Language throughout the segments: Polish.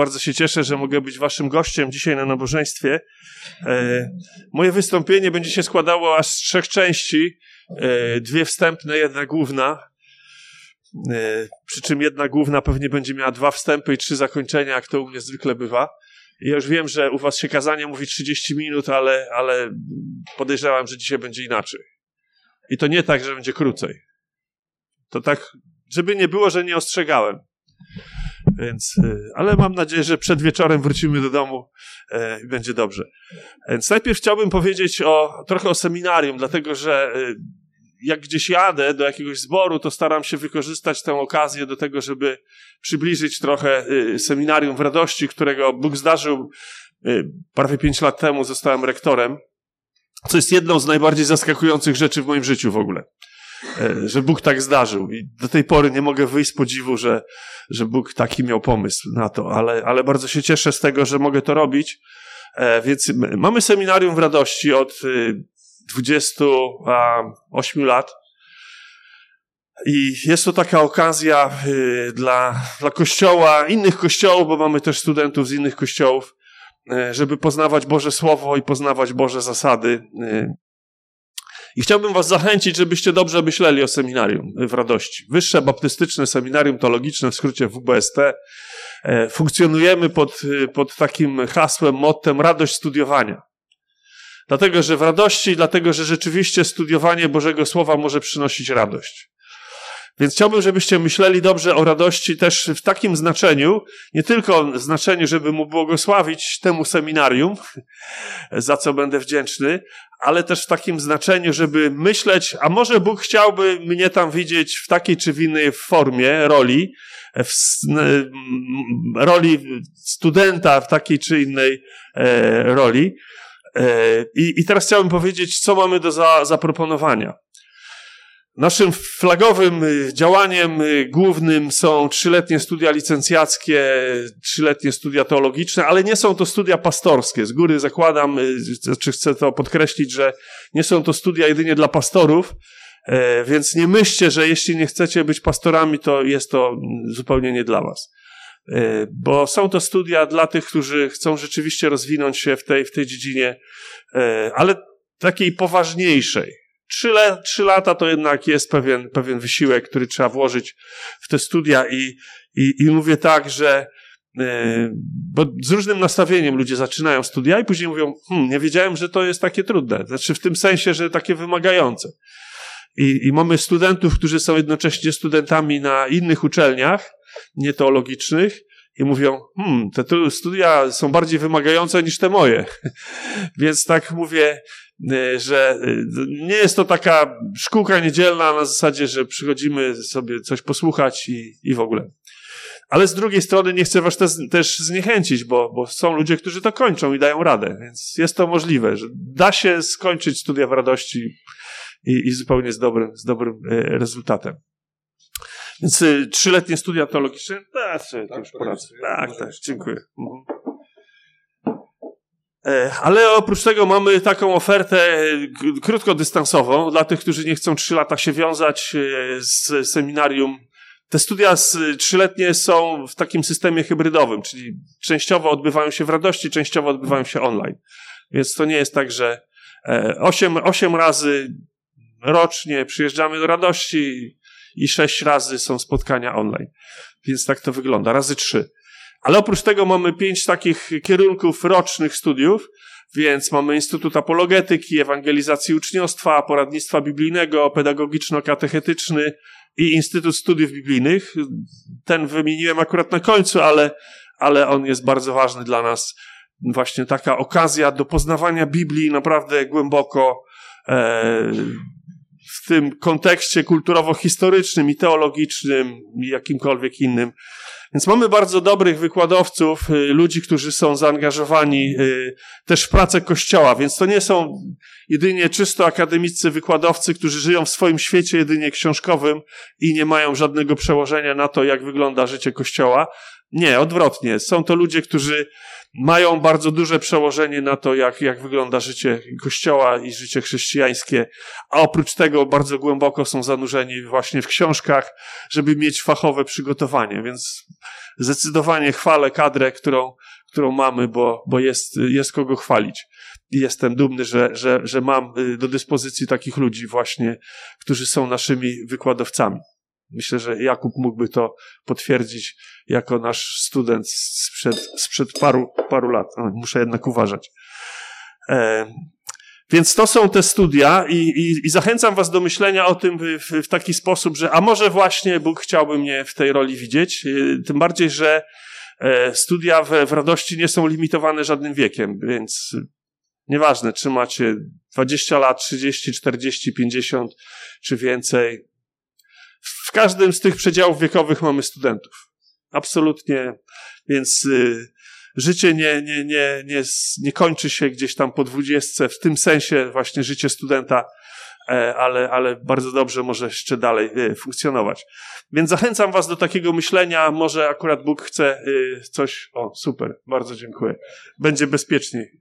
Bardzo się cieszę, że mogę być waszym gościem dzisiaj na nabożeństwie. E, moje wystąpienie będzie się składało aż z trzech części. E, dwie wstępne, jedna główna. E, przy czym jedna główna pewnie będzie miała dwa wstępy i trzy zakończenia, jak to u mnie zwykle bywa. Ja już wiem, że u was się kazanie mówi 30 minut, ale, ale podejrzewam, że dzisiaj będzie inaczej. I to nie tak, że będzie krócej. To tak, żeby nie było, że nie ostrzegałem. Więc, y, ale mam nadzieję, że przed wieczorem wrócimy do domu e, i będzie dobrze. Więc najpierw chciałbym powiedzieć o, trochę o seminarium, dlatego że y, jak gdzieś jadę do jakiegoś zboru, to staram się wykorzystać tę okazję do tego, żeby przybliżyć trochę y, seminarium w radości, którego Bóg zdarzył prawie pięć lat temu, zostałem rektorem, co jest jedną z najbardziej zaskakujących rzeczy w moim życiu w ogóle. E, że Bóg tak zdarzył. I do tej pory nie mogę wyjść z podziwu, że, że Bóg taki miał pomysł na to, ale, ale bardzo się cieszę z tego, że mogę to robić. E, więc mamy seminarium w radości od 28 y, lat. I jest to taka okazja y, dla, dla kościoła, innych kościołów, bo mamy też studentów z innych kościołów, e, żeby poznawać Boże Słowo i poznawać Boże zasady. I chciałbym Was zachęcić, żebyście dobrze myśleli o seminarium w radości. Wyższe Baptystyczne Seminarium Teologiczne, w skrócie WBST. E, funkcjonujemy pod, pod takim hasłem, mottem radość studiowania. Dlatego, że w radości, dlatego, że rzeczywiście studiowanie Bożego Słowa może przynosić radość. Więc chciałbym, żebyście myśleli dobrze o radości też w takim znaczeniu, nie tylko znaczeniu, żeby mu błogosławić temu seminarium, za co będę wdzięczny, ale też w takim znaczeniu, żeby myśleć, a może Bóg chciałby mnie tam widzieć w takiej czy w innej formie, roli, w roli studenta w takiej czy innej e, roli. E, I, I teraz chciałbym powiedzieć, co mamy do za, zaproponowania. Naszym flagowym y, działaniem y, głównym są trzyletnie studia licencjackie, trzyletnie studia teologiczne, ale nie są to studia pastorskie. Z góry zakładam, y, czy chcę to podkreślić, że nie są to studia jedynie dla pastorów, e, więc nie myślcie, że jeśli nie chcecie być pastorami, to jest to zupełnie nie dla was. E, bo są to studia dla tych, którzy chcą rzeczywiście rozwinąć się w tej, w tej dziedzinie, e, ale takiej poważniejszej Trzy, le, trzy lata to jednak jest pewien, pewien wysiłek, który trzeba włożyć w te studia i, i, i mówię tak, że e, bo z różnym nastawieniem ludzie zaczynają studia i później mówią, hmm, nie wiedziałem, że to jest takie trudne. Znaczy w tym sensie, że takie wymagające. I, I mamy studentów, którzy są jednocześnie studentami na innych uczelniach, nieteologicznych, i mówią, hmm, te studia są bardziej wymagające niż te moje. Więc tak mówię, że y, nie jest to taka szkółka niedzielna na zasadzie, że przychodzimy sobie coś posłuchać i, i w ogóle. Ale z drugiej strony nie chcę was też, też zniechęcić, bo, bo są ludzie, którzy to kończą i dają radę, więc jest to możliwe, że da się skończyć studia w radości i, i zupełnie z dobrym, z dobrym y, rezultatem. Więc trzyletnie studia teologiczne, tak, to już poradzę. Tak, tak, dziękuję. Mhm. E, ale oprócz tego mamy taką ofertę krótkodystansową dla tych, którzy nie chcą trzy lata się wiązać e, z seminarium. Te studia trzyletnie są w takim systemie hybrydowym, czyli częściowo odbywają się w radości, częściowo odbywają się online. Więc to nie jest tak, że e, osiem, osiem razy rocznie przyjeżdżamy do radości i sześć razy są spotkania online. Więc tak to wygląda, razy trzy. Ale oprócz tego mamy pięć takich kierunków rocznych studiów, więc mamy Instytut Apologetyki, Ewangelizacji Uczniostwa, Poradnictwa Biblijnego, Pedagogiczno-Katechetyczny i Instytut Studiów Biblijnych. Ten wymieniłem akurat na końcu, ale, ale on jest bardzo ważny dla nas. Właśnie taka okazja do poznawania Biblii naprawdę głęboko e, w tym kontekście kulturowo-historycznym i teologicznym i jakimkolwiek innym. Więc mamy bardzo dobrych wykładowców, y, ludzi, którzy są zaangażowani y, też w pracę Kościoła, więc to nie są jedynie czysto akademiccy wykładowcy, którzy żyją w swoim świecie jedynie książkowym i nie mają żadnego przełożenia na to, jak wygląda życie Kościoła, Nie, odwrotnie. Są to ludzie, którzy mają bardzo duże przełożenie na to, jak, jak wygląda życie Kościoła i życie chrześcijańskie, a oprócz tego bardzo głęboko są zanurzeni właśnie w książkach, żeby mieć fachowe przygotowanie, więc zdecydowanie chwalę kadrę, którą, którą mamy, bo, bo jest, jest kogo chwalić. I jestem dumny, że, że, że mam do dyspozycji takich ludzi właśnie, którzy są naszymi wykładowcami. Myślę, że Jakub mógłby to potwierdzić jako nasz student sprzed, sprzed paru, paru lat. Muszę jednak uważać. E, więc to są te studia i, i, i, zachęcam was do myślenia o tym w, w, taki sposób, że a może właśnie Bóg chciałby mnie w tej roli widzieć, e, tym bardziej, że e, studia w, w radości nie są limitowane żadnym wiekiem, więc nieważne, czy macie 20 lat, 30, 40, 50 czy więcej, w każdym z tych przedziałów wiekowych mamy studentów. Absolutnie. Więc y, życie nie, nie, nie, nie, nie kończy się gdzieś tam po dwudziestce, w tym sensie właśnie życie studenta, e, ale, ale bardzo dobrze może jeszcze dalej y, funkcjonować. Więc zachęcam Was do takiego myślenia. Może akurat Bóg chce y, coś. O, super, bardzo dziękuję. Będzie bezpieczniej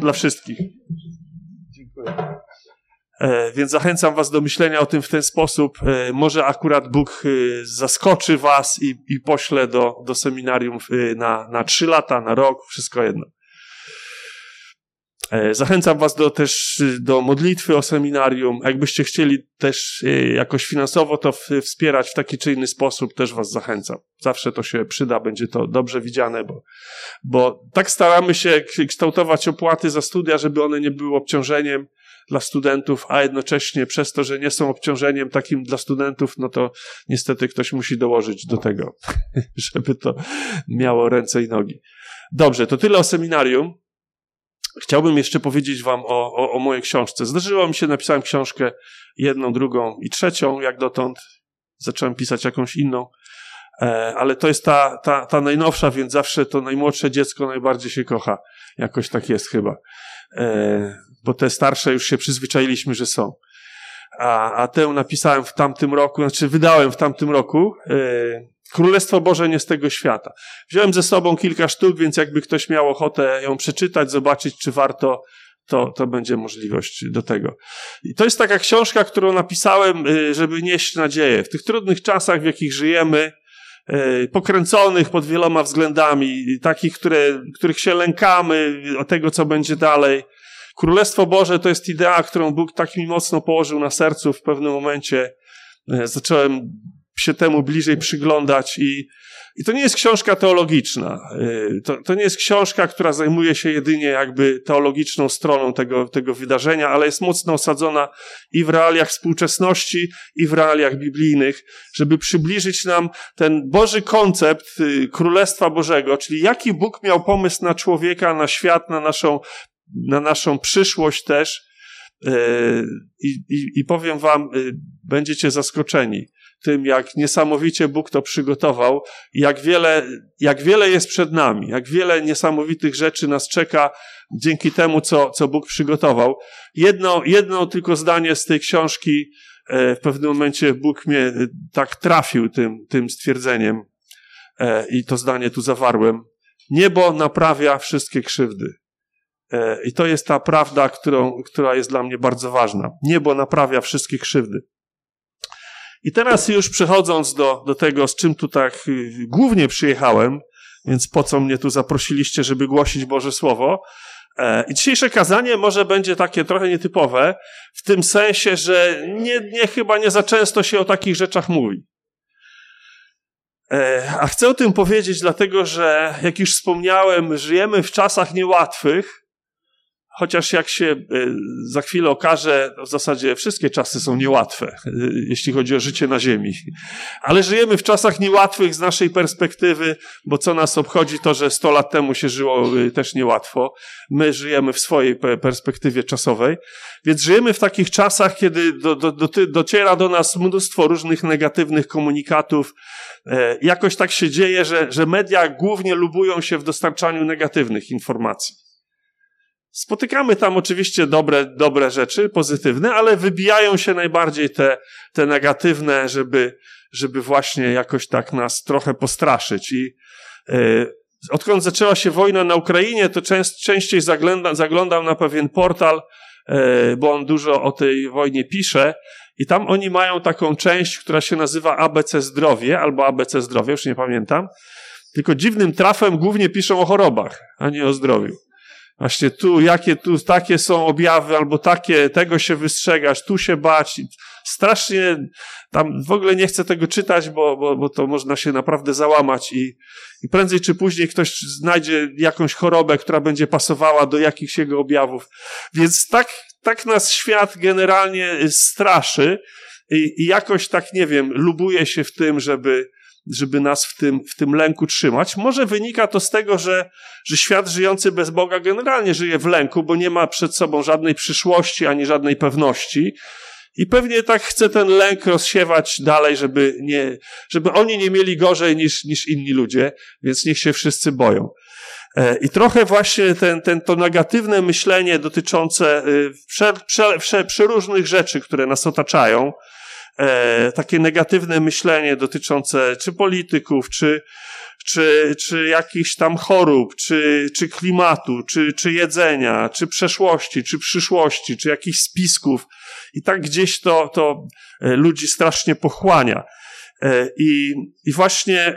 dla wszystkich. Dziękuję. E, więc zachęcam Was do myślenia o tym w ten sposób. E, może akurat Bóg e, zaskoczy Was i, i pośle do, do seminarium na, na trzy lata, na rok, wszystko jedno. Zachęcam Was do, też do modlitwy o seminarium. Jakbyście chcieli też jakoś finansowo to wspierać w taki czy inny sposób, też Was zachęcam. Zawsze to się przyda, będzie to dobrze widziane, bo, bo tak staramy się kształtować opłaty za studia, żeby one nie były obciążeniem dla studentów, a jednocześnie przez to, że nie są obciążeniem takim dla studentów, no to niestety ktoś musi dołożyć do tego, żeby to miało ręce i nogi. Dobrze, to tyle o seminarium. Chciałbym jeszcze powiedzieć Wam o, o, o mojej książce. Zdarzyło mi się, napisałem książkę jedną, drugą i trzecią, jak dotąd. Zacząłem pisać jakąś inną, e, ale to jest ta, ta, ta najnowsza, więc zawsze to najmłodsze dziecko najbardziej się kocha. Jakoś tak jest chyba. Bo te starsze już się przyzwyczailiśmy, że są. A, a tę napisałem w tamtym roku, znaczy wydałem w tamtym roku. E, Królestwo Boże nie z tego świata. Wziąłem ze sobą kilka sztuk, więc jakby ktoś miał ochotę ją przeczytać, zobaczyć, czy warto, to, to będzie możliwość do tego. I to jest taka książka, którą napisałem, e, żeby nieść nadzieję. W tych trudnych czasach, w jakich żyjemy, E, pokręconych pod wieloma względami, takich, które, których się lękamy, o tego, co będzie dalej. Królestwo Boże to jest idea, którą Bóg tak mi mocno położył na sercu w pewnym momencie. E, zacząłem się temu bliżej przyglądać i i to nie jest książka teologiczna. Y, to, to nie jest książka, która zajmuje się jedynie jakby teologiczną stroną tego, tego wydarzenia, ale jest mocno osadzona i w realiach współczesności, i w realiach biblijnych, żeby przybliżyć nam ten Boży koncept y, Królestwa Bożego, czyli jaki Bóg miał pomysł na człowieka, na świat, na naszą, na naszą przyszłość też. Y, I, i, I powiem wam, będziecie zaskoczeni tym, jak niesamowicie Bóg to przygotował, jak wiele, jak wiele jest przed nami, jak wiele niesamowitych rzeczy nas czeka dzięki temu, co, co Bóg przygotował. Jedno, jedno tylko zdanie z tej książki, e, w pewnym momencie Bóg mnie e, tak trafił tym, tym stwierdzeniem e, i to zdanie tu zawarłem. Niebo naprawia wszystkie krzywdy. I to jest ta prawda, którą, która jest dla mnie bardzo ważna. Niebo naprawia wszystkie krzywdy. I teraz już przechodząc do, do tego, z czym tu tak y, głównie przyjechałem, więc po co mnie tu zaprosiliście, żeby głosić Boże Słowo. E, I dzisiejsze kazanie może będzie takie trochę nietypowe, w tym sensie, że nie, nie chyba nie za często się o takich rzeczach mówi. E, a chcę o tym powiedzieć, dlatego że, jak już wspomniałem, żyjemy w czasach niełatwych, Chociaż jak się y, za chwilę okaże, w zasadzie wszystkie czasy są niełatwe, y, jeśli chodzi o życie na Ziemi. Ale żyjemy w czasach niełatwych z naszej perspektywy, bo co nas obchodzi to, że 100 lat temu się żyło y, też niełatwo. My żyjemy w swojej perspektywie czasowej. Więc żyjemy w takich czasach, kiedy do, do, do, dociera do nas mnóstwo różnych negatywnych komunikatów. E, jakoś tak się dzieje, że, że media głównie lubują się w dostarczaniu negatywnych informacji. Spotykamy tam oczywiście dobre, dobre rzeczy, pozytywne, ale wybijają się najbardziej te, te negatywne, żeby, żeby właśnie jakoś tak nas trochę postraszyć. I Odkąd zaczęła się wojna na Ukrainie, to częściej zaglądam, zaglądam na pewien portal, bo on dużo o tej wojnie pisze. I tam oni mają taką część, która się nazywa ABC Zdrowie albo ABC Zdrowie, już nie pamiętam. Tylko dziwnym trafem głównie piszą o chorobach, a nie o zdrowiu. Właśnie tu, jakie tu takie są objawy, albo takie, tego się wystrzegać, tu się bać. Strasznie tam w ogóle nie chcę tego czytać, bo, bo, bo to można się naprawdę załamać i, i prędzej czy później ktoś znajdzie jakąś chorobę, która będzie pasowała do jakichś jego objawów. Więc tak, tak nas świat generalnie straszy i, i jakoś tak, nie wiem, lubuje się w tym, żeby, żeby nas w tym, w tym lęku trzymać. Może wynika to z tego, że, że świat żyjący bez Boga generalnie żyje w lęku, bo nie ma przed sobą żadnej przyszłości ani żadnej pewności. I pewnie tak chce ten lęk rozsiewać dalej, żeby, nie, żeby oni nie mieli gorzej niż, niż inni ludzie, więc niech się wszyscy boją. E, I trochę właśnie ten, ten, to negatywne myślenie dotyczące y, prze, prze, prze, przeróżnych rzeczy, które nas otaczają, e, takie negatywne myślenie dotyczące czy polityków, czy, czy, czy jakichś tam chorób, czy, czy klimatu, czy, czy jedzenia, czy przeszłości, czy przyszłości, czy jakichś spisków. I tak gdzieś to, to e, ludzi strasznie pochłania. E, I, i właśnie e,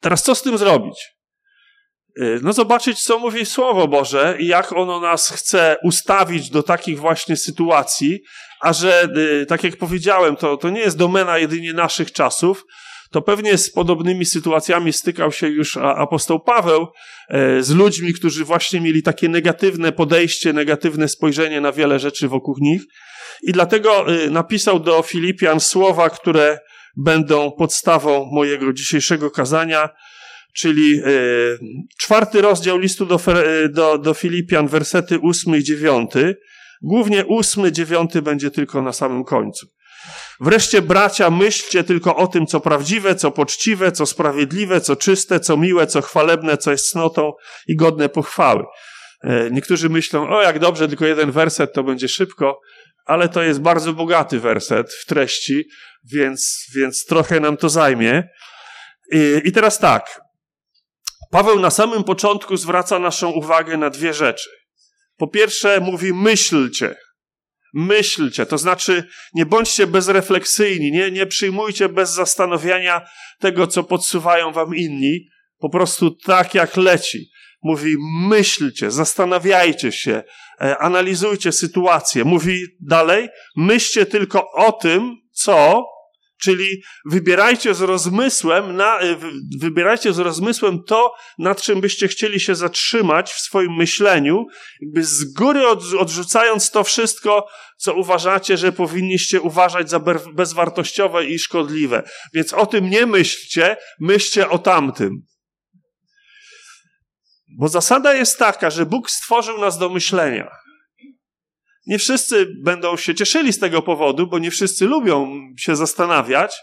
teraz co z tym zrobić? No zobaczyć, co mówi Słowo Boże i jak ono nas chce ustawić do takich właśnie sytuacji, a że, tak jak powiedziałem, to, to nie jest domena jedynie naszych czasów, to pewnie z podobnymi sytuacjami stykał się już apostoł Paweł e, z ludźmi, którzy właśnie mieli takie negatywne podejście, negatywne spojrzenie na wiele rzeczy wokół nich. I dlatego e, napisał do Filipian słowa, które będą podstawą mojego dzisiejszego kazania, czyli e, czwarty rozdział listu do, do, do Filipian, wersety ósmy i dziewiąty. Głównie ósmy, dziewiąty będzie tylko na samym końcu. Wreszcie, bracia, myślcie tylko o tym, co prawdziwe, co poczciwe, co sprawiedliwe, co czyste, co miłe, co chwalebne, co jest cnotą i godne pochwały. E, niektórzy myślą, o jak dobrze, tylko jeden werset to będzie szybko, ale to jest bardzo bogaty werset w treści, więc, więc trochę nam to zajmie. I, I teraz tak. Paweł na samym początku zwraca naszą uwagę na dwie rzeczy. Po pierwsze, mówi myślcie myślcie, to znaczy nie bądźcie bezrefleksyjni, nie, nie przyjmujcie bez zastanowienia tego, co podsuwają wam inni, po prostu tak jak leci. Mówi, myślcie, zastanawiajcie się, e, analizujcie sytuację. Mówi dalej, myślcie tylko o tym, co Czyli wybierajcie z rozmysłem, na, y, wybierajcie z rozmysłem to, nad czym byście chcieli się zatrzymać w swoim myśleniu, jakby z góry od, odrzucając to wszystko, co uważacie, że powinniście uważać za bezwartościowe i szkodliwe. Więc o tym nie myślcie, myślcie o tamtym. Bo zasada jest taka, że Bóg stworzył nas do myślenia. Nie wszyscy będą się cieszyli z tego powodu, bo nie wszyscy lubią się zastanawiać.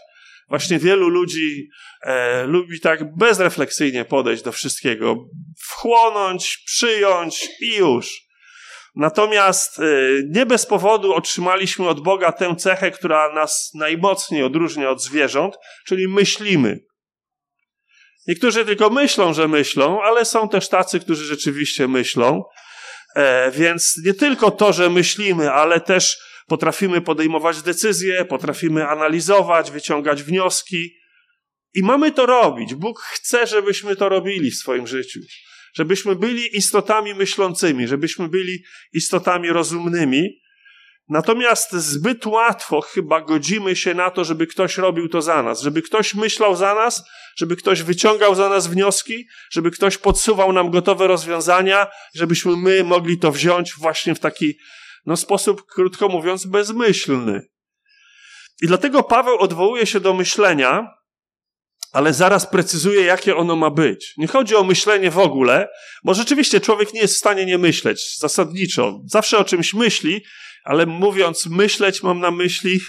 Właśnie wielu ludzi e, lubi tak bezrefleksyjnie podejść do wszystkiego, wchłonąć, przyjąć i już. Natomiast e, nie bez powodu otrzymaliśmy od Boga tę cechę, która nas najmocniej odróżnia od zwierząt, czyli myślimy. Niektórzy tylko myślą, że myślą, ale są też tacy, którzy rzeczywiście myślą. E, więc nie tylko to, że myślimy, ale też potrafimy podejmować decyzje, potrafimy analizować, wyciągać wnioski. I mamy to robić. Bóg chce, żebyśmy to robili w swoim życiu. Żebyśmy byli istotami myślącymi, żebyśmy byli istotami rozumnymi, Natomiast zbyt łatwo chyba godzimy się na to, żeby ktoś robił to za nas, żeby ktoś myślał za nas, żeby ktoś wyciągał za nas wnioski, żeby ktoś podsuwał nam gotowe rozwiązania, żebyśmy my mogli to wziąć właśnie w taki no, sposób, krótko mówiąc, bezmyślny. I dlatego Paweł odwołuje się do myślenia, ale zaraz precyzuje, jakie ono ma być. Nie chodzi o myślenie w ogóle, bo rzeczywiście człowiek nie jest w stanie nie myśleć, zasadniczo. Zawsze o czymś myśli, ale mówiąc myśleć, mam na myśli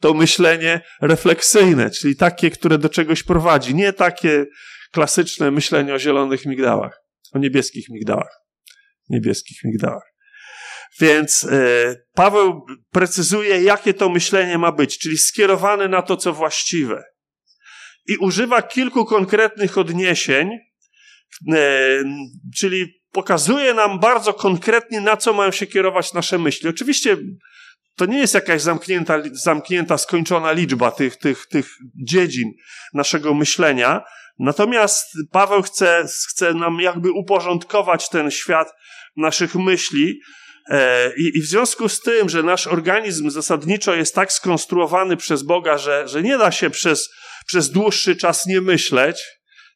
to myślenie refleksyjne, czyli takie, które do czegoś prowadzi. Nie takie klasyczne myślenie o zielonych migdałach, o niebieskich migdałach. Niebieskich migdałach. Więc e, Paweł precyzuje, jakie to myślenie ma być, czyli skierowane na to, co właściwe. I używa kilku konkretnych odniesień, e, czyli pokazuje nam bardzo konkretnie, na co mają się kierować nasze myśli. Oczywiście to nie jest jakaś zamknięta, zamknięta skończona liczba tych, tych, tych dziedzin naszego myślenia. Natomiast Paweł chce, chce nam jakby uporządkować ten świat naszych myśli. E, I, I w związku z tym, że nasz organizm zasadniczo jest tak skonstruowany przez Boga, że, że nie da się przez, przez dłuższy czas nie myśleć,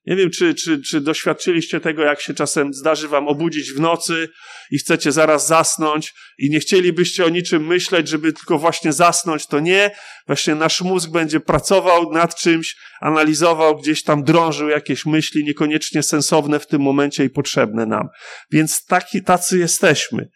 nie wiem, czy, czy, czy doświadczyliście tego, jak się czasem zdarzy wam obudzić w nocy i chcecie zaraz zasnąć i nie chcielibyście o niczym myśleć, żeby tylko właśnie zasnąć, to nie. Właśnie nasz mózg będzie pracował nad czymś, analizował, gdzieś tam drążył jakieś myśli niekoniecznie sensowne w tym momencie i potrzebne nam. Więc taki, tacy jesteśmy.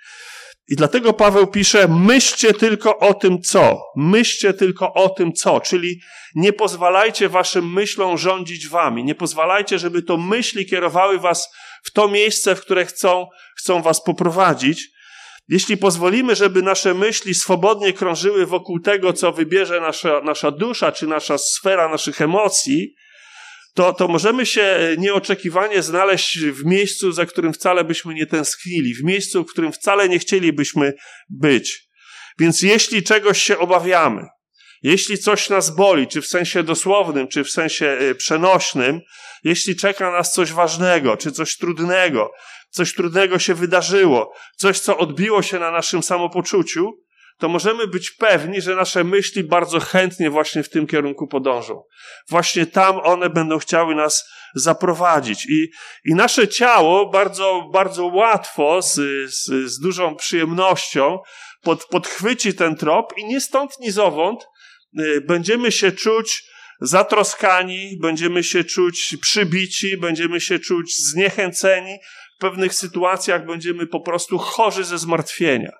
I dlatego Paweł pisze, myślcie tylko o tym, co. Myślcie tylko o tym, co. Czyli nie pozwalajcie waszym myślom rządzić wami. Nie pozwalajcie, żeby to myśli kierowały was w to miejsce, w które chcą, chcą was poprowadzić. Jeśli pozwolimy, żeby nasze myśli swobodnie krążyły wokół tego, co wybierze nasza, nasza dusza, czy nasza sfera naszych emocji, to, to możemy się nieoczekiwanie znaleźć w miejscu, za którym wcale byśmy nie tęsknili, w miejscu, w którym wcale nie chcielibyśmy być. Więc jeśli czegoś się obawiamy, jeśli coś nas boli, czy w sensie dosłownym, czy w sensie e, przenośnym, jeśli czeka nas coś ważnego, czy coś trudnego, coś trudnego się wydarzyło, coś, co odbiło się na naszym samopoczuciu, to możemy być pewni, że nasze myśli bardzo chętnie właśnie w tym kierunku podążą. Właśnie tam one będą chciały nas zaprowadzić. I, i nasze ciało bardzo, bardzo łatwo, z, z, z dużą przyjemnością pod, podchwyci ten trop i nie stąd, ni zowąd y, będziemy się czuć zatroskani, będziemy się czuć przybici, będziemy się czuć zniechęceni. W pewnych sytuacjach będziemy po prostu chorzy ze zmartwienia.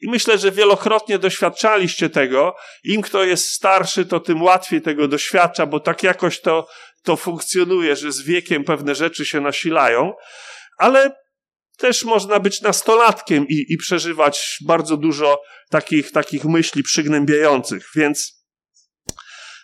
I myślę, że wielokrotnie doświadczaliście tego. Im kto jest starszy, to tym łatwiej tego doświadcza, bo tak jakoś to, to funkcjonuje, że z wiekiem pewne rzeczy się nasilają. Ale też można być nastolatkiem i, i przeżywać bardzo dużo takich, takich myśli przygnębiających. Więc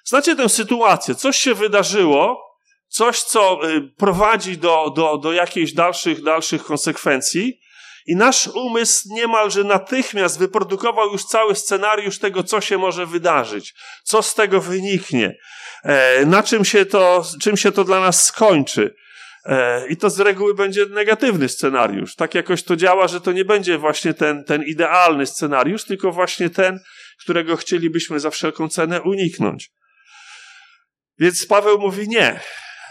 znacie tę sytuację. Coś się wydarzyło, coś, co y, prowadzi do, do, do jakichś dalszych, dalszych konsekwencji. I nasz umysł niemalże natychmiast wyprodukował już cały scenariusz tego, co się może wydarzyć, co z tego wyniknie, e, na czym się to, czym się to dla nas skończy. E, I to z reguły będzie negatywny scenariusz. Tak jakoś to działa, że to nie będzie właśnie ten, ten idealny scenariusz, tylko właśnie ten, którego chcielibyśmy za wszelką cenę uniknąć. Więc Paweł mówi nie,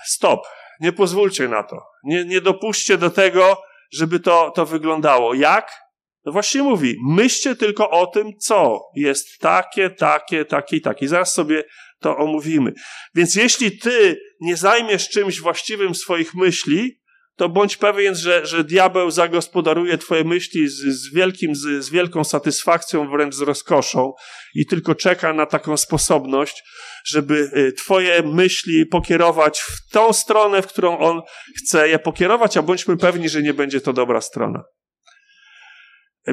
stop, nie pozwólcie na to. Nie, nie dopuśćcie do tego, żeby to, to wyglądało. Jak? No właśnie mówi, myślcie tylko o tym, co jest takie, takie, takie i takie. Zaraz sobie to omówimy. Więc jeśli ty nie zajmiesz czymś właściwym swoich myśli, to bądź pewien, że, że diabeł zagospodaruje twoje myśli z, z, wielkim, z, z wielką satysfakcją, wręcz z rozkoszą i tylko czeka na taką sposobność, żeby y, twoje myśli pokierować w tą stronę, w którą on chce je pokierować, a bądźmy pewni, że nie będzie to dobra strona.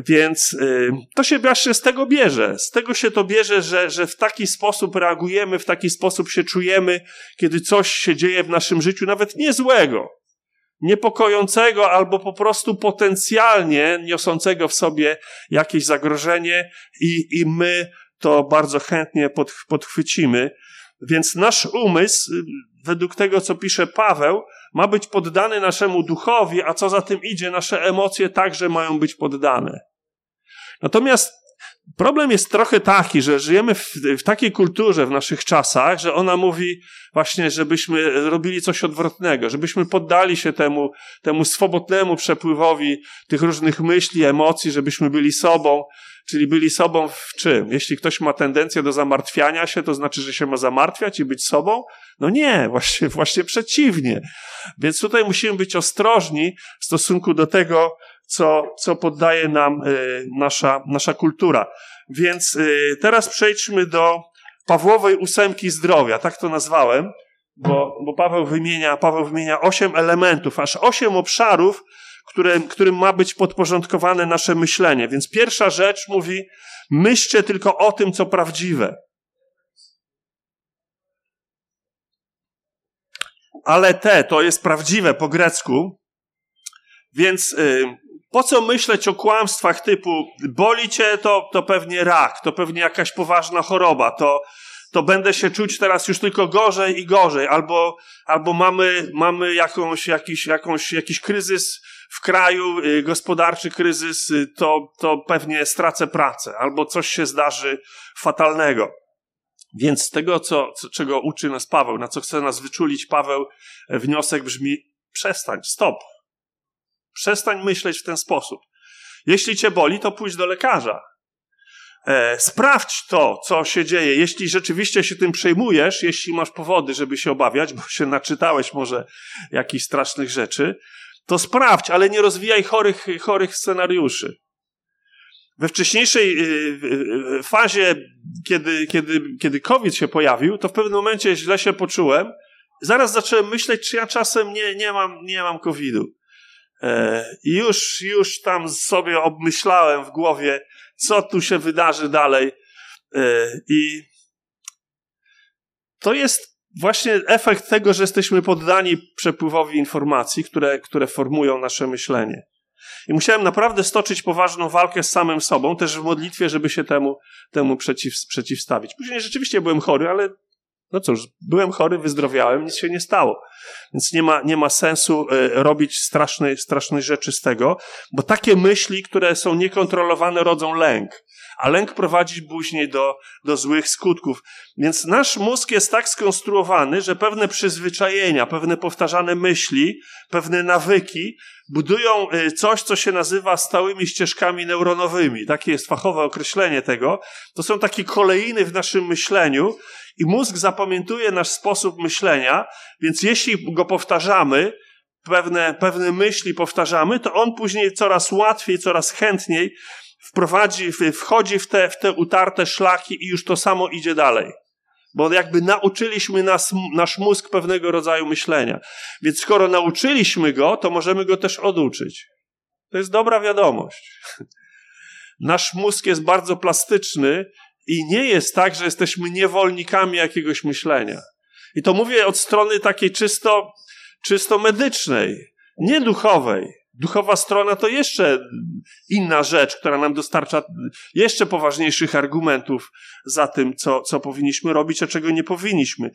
Więc y, to się właśnie z tego bierze. Z tego się to bierze, że, że w taki sposób reagujemy, w taki sposób się czujemy, kiedy coś się dzieje w naszym życiu, nawet niezłego niepokojącego albo po prostu potencjalnie niosącego w sobie jakieś zagrożenie i, i my to bardzo chętnie pod, podchwycimy. Więc nasz umysł, według tego, co pisze Paweł, ma być poddany naszemu duchowi, a co za tym idzie, nasze emocje także mają być poddane. Natomiast Problem jest trochę taki, że żyjemy w, w, takiej kulturze w naszych czasach, że ona mówi właśnie, żebyśmy robili coś odwrotnego, żebyśmy poddali się temu, temu swobodnemu przepływowi tych różnych myśli, emocji, żebyśmy byli sobą, czyli byli sobą w czym? Jeśli ktoś ma tendencję do zamartwiania się, to znaczy, że się ma zamartwiać i być sobą? No nie, właśnie, właśnie przeciwnie. Więc tutaj musimy być ostrożni w stosunku do tego, co, co poddaje nam y, nasza, nasza kultura. Więc y, teraz przejdźmy do Pawłowej ósemki zdrowia, tak to nazwałem, bo, bo Paweł, wymienia, Paweł wymienia osiem elementów, aż osiem obszarów, które, którym ma być podporządkowane nasze myślenie. Więc pierwsza rzecz mówi, myślcie tylko o tym, co prawdziwe. ale te to jest prawdziwe po grecku, więc y, po co myśleć o kłamstwach typu boli cię, to, to pewnie rak, to pewnie jakaś poważna choroba, to, to będę się czuć teraz już tylko gorzej i gorzej, albo, albo mamy, mamy jakąś, jakiś, jakąś, jakiś kryzys w kraju, y, gospodarczy kryzys, y, to, to pewnie stracę pracę, albo coś się zdarzy fatalnego. Więc z tego, co, co, czego uczy nas Paweł, na co chce nas wyczulić Paweł, wniosek brzmi: przestań, stop. Przestań myśleć w ten sposób. Jeśli cię boli, to pójdź do lekarza. E, sprawdź to, co się dzieje. Jeśli rzeczywiście się tym przejmujesz, jeśli masz powody, żeby się obawiać, bo się naczytałeś może jakichś strasznych rzeczy, to sprawdź, ale nie rozwijaj chorych, chorych scenariuszy. We wcześniejszej y, y, fazie, kiedy, kiedy, kiedy COVID się pojawił, to w pewnym momencie źle się poczułem. Zaraz zacząłem myśleć, czy ja czasem nie, nie mam, nie mam COVID-u. E, I już, już tam sobie obmyślałem w głowie, co tu się wydarzy dalej. E, I to jest właśnie efekt tego, że jesteśmy poddani przepływowi informacji, które, które formują nasze myślenie. I musiałem naprawdę stoczyć poważną walkę z samym sobą, też w modlitwie, żeby się temu, temu przeciw, przeciwstawić. Później rzeczywiście byłem chory, ale no cóż, byłem chory, wyzdrowiałem, nic się nie stało. Więc nie ma, nie ma sensu y, robić strasznej, strasznej rzeczy z tego, bo takie myśli, które są niekontrolowane, rodzą lęk. A lęk prowadzi później do, do złych skutków. Więc nasz mózg jest tak skonstruowany, że pewne przyzwyczajenia, pewne powtarzane myśli, pewne nawyki budują y, coś, co się nazywa stałymi ścieżkami neuronowymi. Takie jest fachowe określenie tego. To są takie kolejny w naszym myśleniu, i mózg zapamiętuje nasz sposób myślenia, więc jeśli go powtarzamy, pewne, pewne myśli powtarzamy, to on później coraz łatwiej, coraz chętniej wprowadzi, wchodzi w te, w te utarte szlaki i już to samo idzie dalej. Bo jakby nauczyliśmy nas, nasz mózg pewnego rodzaju myślenia. Więc skoro nauczyliśmy go, to możemy go też oduczyć. To jest dobra wiadomość. Nasz mózg jest bardzo plastyczny i nie jest tak, że jesteśmy niewolnikami jakiegoś myślenia. I to mówię od strony takiej czysto, czysto medycznej, nie duchowej. Duchowa strona to jeszcze inna rzecz, która nam dostarcza jeszcze poważniejszych argumentów za tym, co, co powinniśmy robić, a czego nie powinniśmy.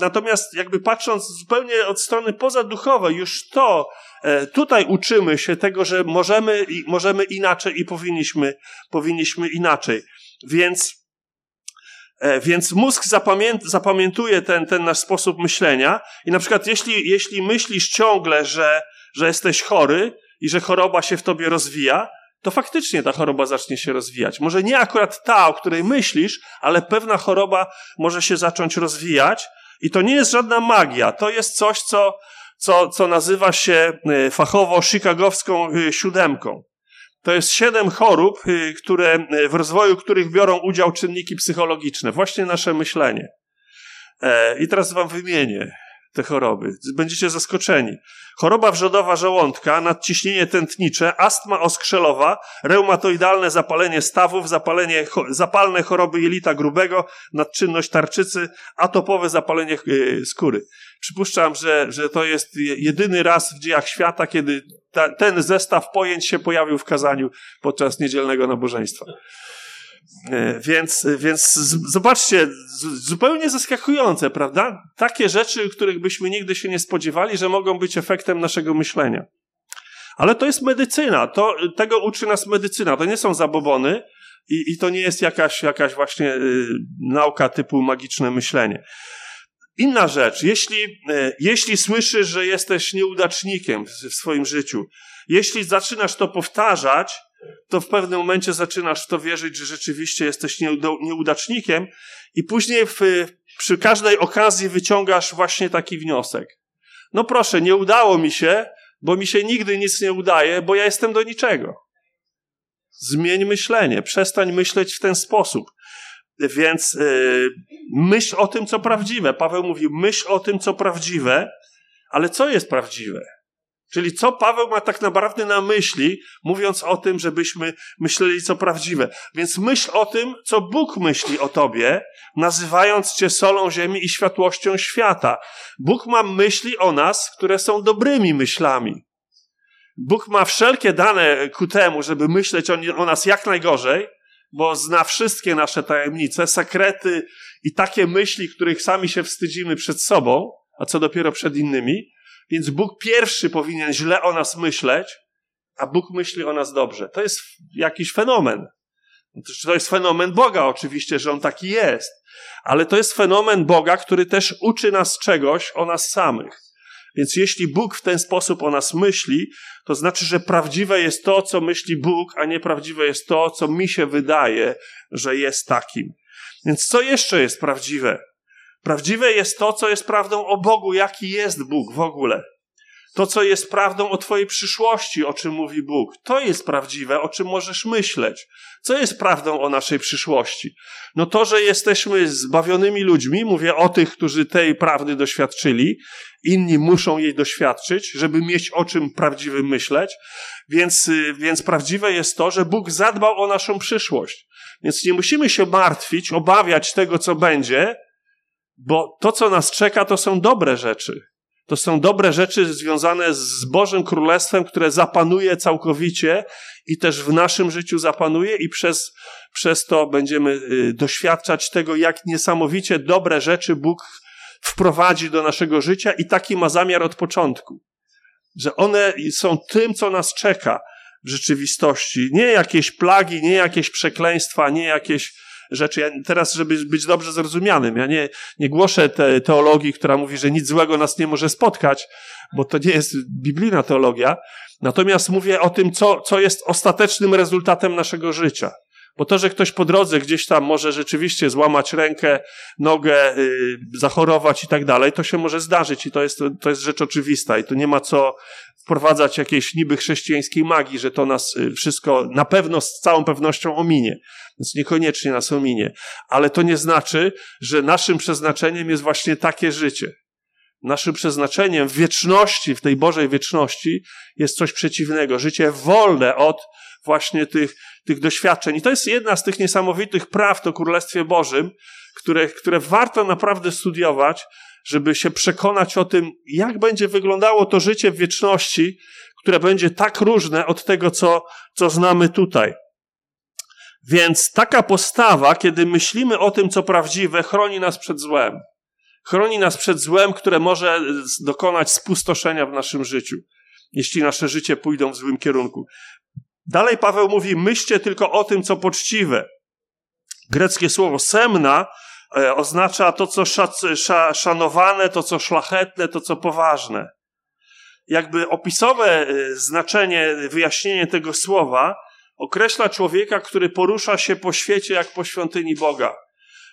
Natomiast, jakby patrząc zupełnie od strony pozaduchowej, już to e, tutaj uczymy się tego, że możemy, możemy inaczej i powinniśmy, powinniśmy inaczej. Więc, e, więc mózg zapamię, zapamiętuje ten, ten nasz sposób myślenia i na przykład jeśli, jeśli myślisz ciągle, że, że jesteś chory i że choroba się w tobie rozwija, to faktycznie ta choroba zacznie się rozwijać. Może nie akurat ta, o której myślisz, ale pewna choroba może się zacząć rozwijać i to nie jest żadna magia. To jest coś, co, co, co nazywa się e, fachowo chicagowską e, siódemką. To jest siedem chorób, y, które, y, w rozwoju których biorą udział czynniki psychologiczne. Właśnie nasze myślenie. E, I teraz wam wymienię te choroby. Będziecie zaskoczeni. Choroba wrzodowa żołądka, nadciśnienie tętnicze, astma oskrzelowa, reumatoidalne zapalenie stawów, zapalenie, zapalne choroby jelita grubego, nadczynność tarczycy, atopowe zapalenie y, skóry. Przypuszczam, że, że to jest jedyny raz w dziejach świata, kiedy ta, ten zestaw pojęć się pojawił w kazaniu podczas niedzielnego nabożeństwa. E, więc, więc zobaczcie, zupełnie zaskakujące, prawda? Takie rzeczy, których byśmy nigdy się nie spodziewali, że mogą być efektem naszego myślenia. Ale to jest medycyna, to, tego uczy nas medycyna, to nie są zabobony i, i to nie jest jakaś, jakaś właśnie y, nauka typu magiczne myślenie. Inna rzecz, jeśli, y, jeśli słyszysz, że jesteś nieudacznikiem w swoim życiu, jeśli zaczynasz to powtarzać, to w pewnym momencie zaczynasz w to wierzyć, że rzeczywiście jesteś nieudacznikiem i później w, przy każdej okazji wyciągasz właśnie taki wniosek. No proszę, nie udało mi się, bo mi się nigdy nic nie udaje, bo ja jestem do niczego. Zmień myślenie, przestań myśleć w ten sposób. Więc yy, myśl o tym, co prawdziwe. Paweł mówi, myśl o tym, co prawdziwe, ale co jest prawdziwe? Czyli co Paweł ma tak naprawdę na myśli, mówiąc o tym, żebyśmy myśleli co prawdziwe. Więc myśl o tym, co Bóg myśli o tobie, nazywając cię solą ziemi i światłością świata. Bóg ma myśli o nas, które są dobrymi myślami. Bóg ma wszelkie dane ku temu, żeby myśleć o nas jak najgorzej, bo zna wszystkie nasze tajemnice, sekrety i takie myśli, których sami się wstydzimy przed sobą, a co dopiero przed innymi. Więc Bóg pierwszy powinien źle o nas myśleć, a Bóg myśli o nas dobrze. To jest jakiś fenomen. To jest fenomen Boga, oczywiście, że on taki jest. Ale to jest fenomen Boga, który też uczy nas czegoś o nas samych. Więc jeśli Bóg w ten sposób o nas myśli, to znaczy, że prawdziwe jest to, co myśli Bóg, a nieprawdziwe jest to, co mi się wydaje, że jest takim. Więc co jeszcze jest prawdziwe? Prawdziwe jest to, co jest prawdą o Bogu, jaki jest Bóg w ogóle. To, co jest prawdą o Twojej przyszłości, o czym mówi Bóg. To jest prawdziwe, o czym możesz myśleć. Co jest prawdą o naszej przyszłości? No to, że jesteśmy zbawionymi ludźmi, mówię o tych, którzy tej prawdy doświadczyli, inni muszą jej doświadczyć, żeby mieć o czym prawdziwym myśleć, więc, y, więc prawdziwe jest to, że Bóg zadbał o naszą przyszłość. Więc nie musimy się martwić, obawiać tego, co będzie, bo to, co nas czeka, to są dobre rzeczy. To są dobre rzeczy związane z Bożym Królestwem, które zapanuje całkowicie i też w naszym życiu zapanuje, i przez, przez to będziemy y, doświadczać tego, jak niesamowicie dobre rzeczy Bóg wprowadzi do naszego życia, i taki ma zamiar od początku. Że one są tym, co nas czeka w rzeczywistości. Nie jakieś plagi, nie jakieś przekleństwa, nie jakieś rzeczy. Ja teraz, żeby być dobrze zrozumianym, ja nie, nie głoszę te, teologii, która mówi, że nic złego nas nie może spotkać, bo to nie jest biblijna teologia. Natomiast mówię o tym, co, co jest ostatecznym rezultatem naszego życia. Bo to, że ktoś po drodze gdzieś tam może rzeczywiście złamać rękę, nogę, yy, zachorować i tak dalej, to się może zdarzyć i to jest, to jest rzecz oczywista i tu nie ma co wprowadzać jakiejś niby chrześcijańskiej magii, że to nas y, wszystko na pewno z całą pewnością ominie. Więc niekoniecznie nas ominie. Ale to nie znaczy, że naszym przeznaczeniem jest właśnie takie życie. Naszym przeznaczeniem w wieczności, w tej Bożej wieczności jest coś przeciwnego. Życie wolne od właśnie tych, tych doświadczeń. I to jest jedna z tych niesamowitych prawd o Królestwie Bożym, które, które warto naprawdę studiować, żeby się przekonać o tym, jak będzie wyglądało to życie w wieczności, które będzie tak różne od tego, co, co znamy tutaj. Więc taka postawa, kiedy myślimy o tym, co prawdziwe, chroni nas przed złem. Chroni nas przed złem, które może dokonać spustoszenia w naszym życiu, jeśli nasze życie pójdą w złym kierunku. Dalej Paweł mówi: myślcie tylko o tym, co poczciwe. Greckie słowo semna e, oznacza to, co szanowane, to, co szlachetne, to, co poważne. Jakby opisowe e, znaczenie, wyjaśnienie tego słowa określa człowieka, który porusza się po świecie jak po świątyni Boga.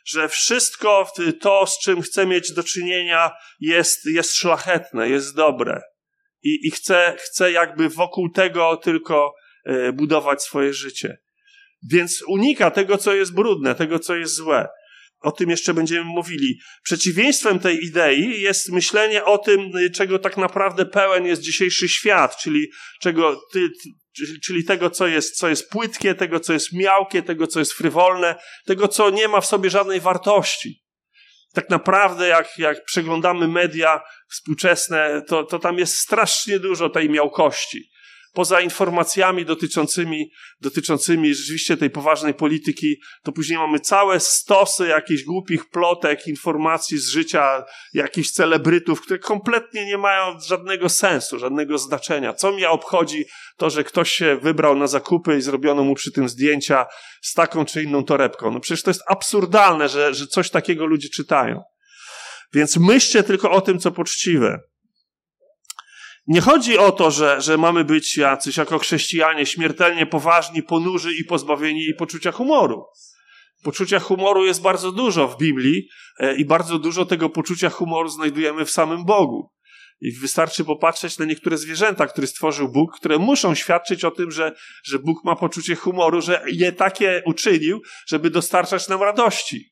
Że wszystko to, z czym chce mieć do czynienia, jest, jest szlachetne, jest dobre. I, i chce, chce jakby wokół tego tylko budować swoje życie. Więc unika tego, co jest brudne, tego, co jest złe. O tym jeszcze będziemy mówili. Przeciwieństwem tej idei jest myślenie o tym, czego tak naprawdę pełen jest dzisiejszy świat, czyli czego ty, czyli tego, co jest, co jest płytkie, tego, co jest miałkie, tego, co jest frywolne, tego, co nie ma w sobie żadnej wartości. Tak naprawdę, jak, jak przeglądamy media współczesne, to, to tam jest strasznie dużo tej miałkości poza informacjami dotyczącymi, dotyczącymi rzeczywiście tej poważnej polityki, to później mamy całe stosy jakichś głupich plotek, informacji z życia jakichś celebrytów, które kompletnie nie mają żadnego sensu, żadnego znaczenia. Co mnie obchodzi to, że ktoś się wybrał na zakupy i zrobiono mu przy tym zdjęcia z taką czy inną torebką. No przecież to jest absurdalne, że, że coś takiego ludzie czytają. Więc myślcie tylko o tym, co poczciwe. Nie chodzi o to, że, że mamy być jacyś jako chrześcijanie śmiertelnie poważni, ponurzy i pozbawieni poczucia humoru. Poczucia humoru jest bardzo dużo w Biblii e, i bardzo dużo tego poczucia humoru znajdujemy w samym Bogu. I wystarczy popatrzeć na niektóre zwierzęta, które stworzył Bóg, które muszą świadczyć o tym, że, że Bóg ma poczucie humoru, że je takie uczynił, żeby dostarczać nam radości.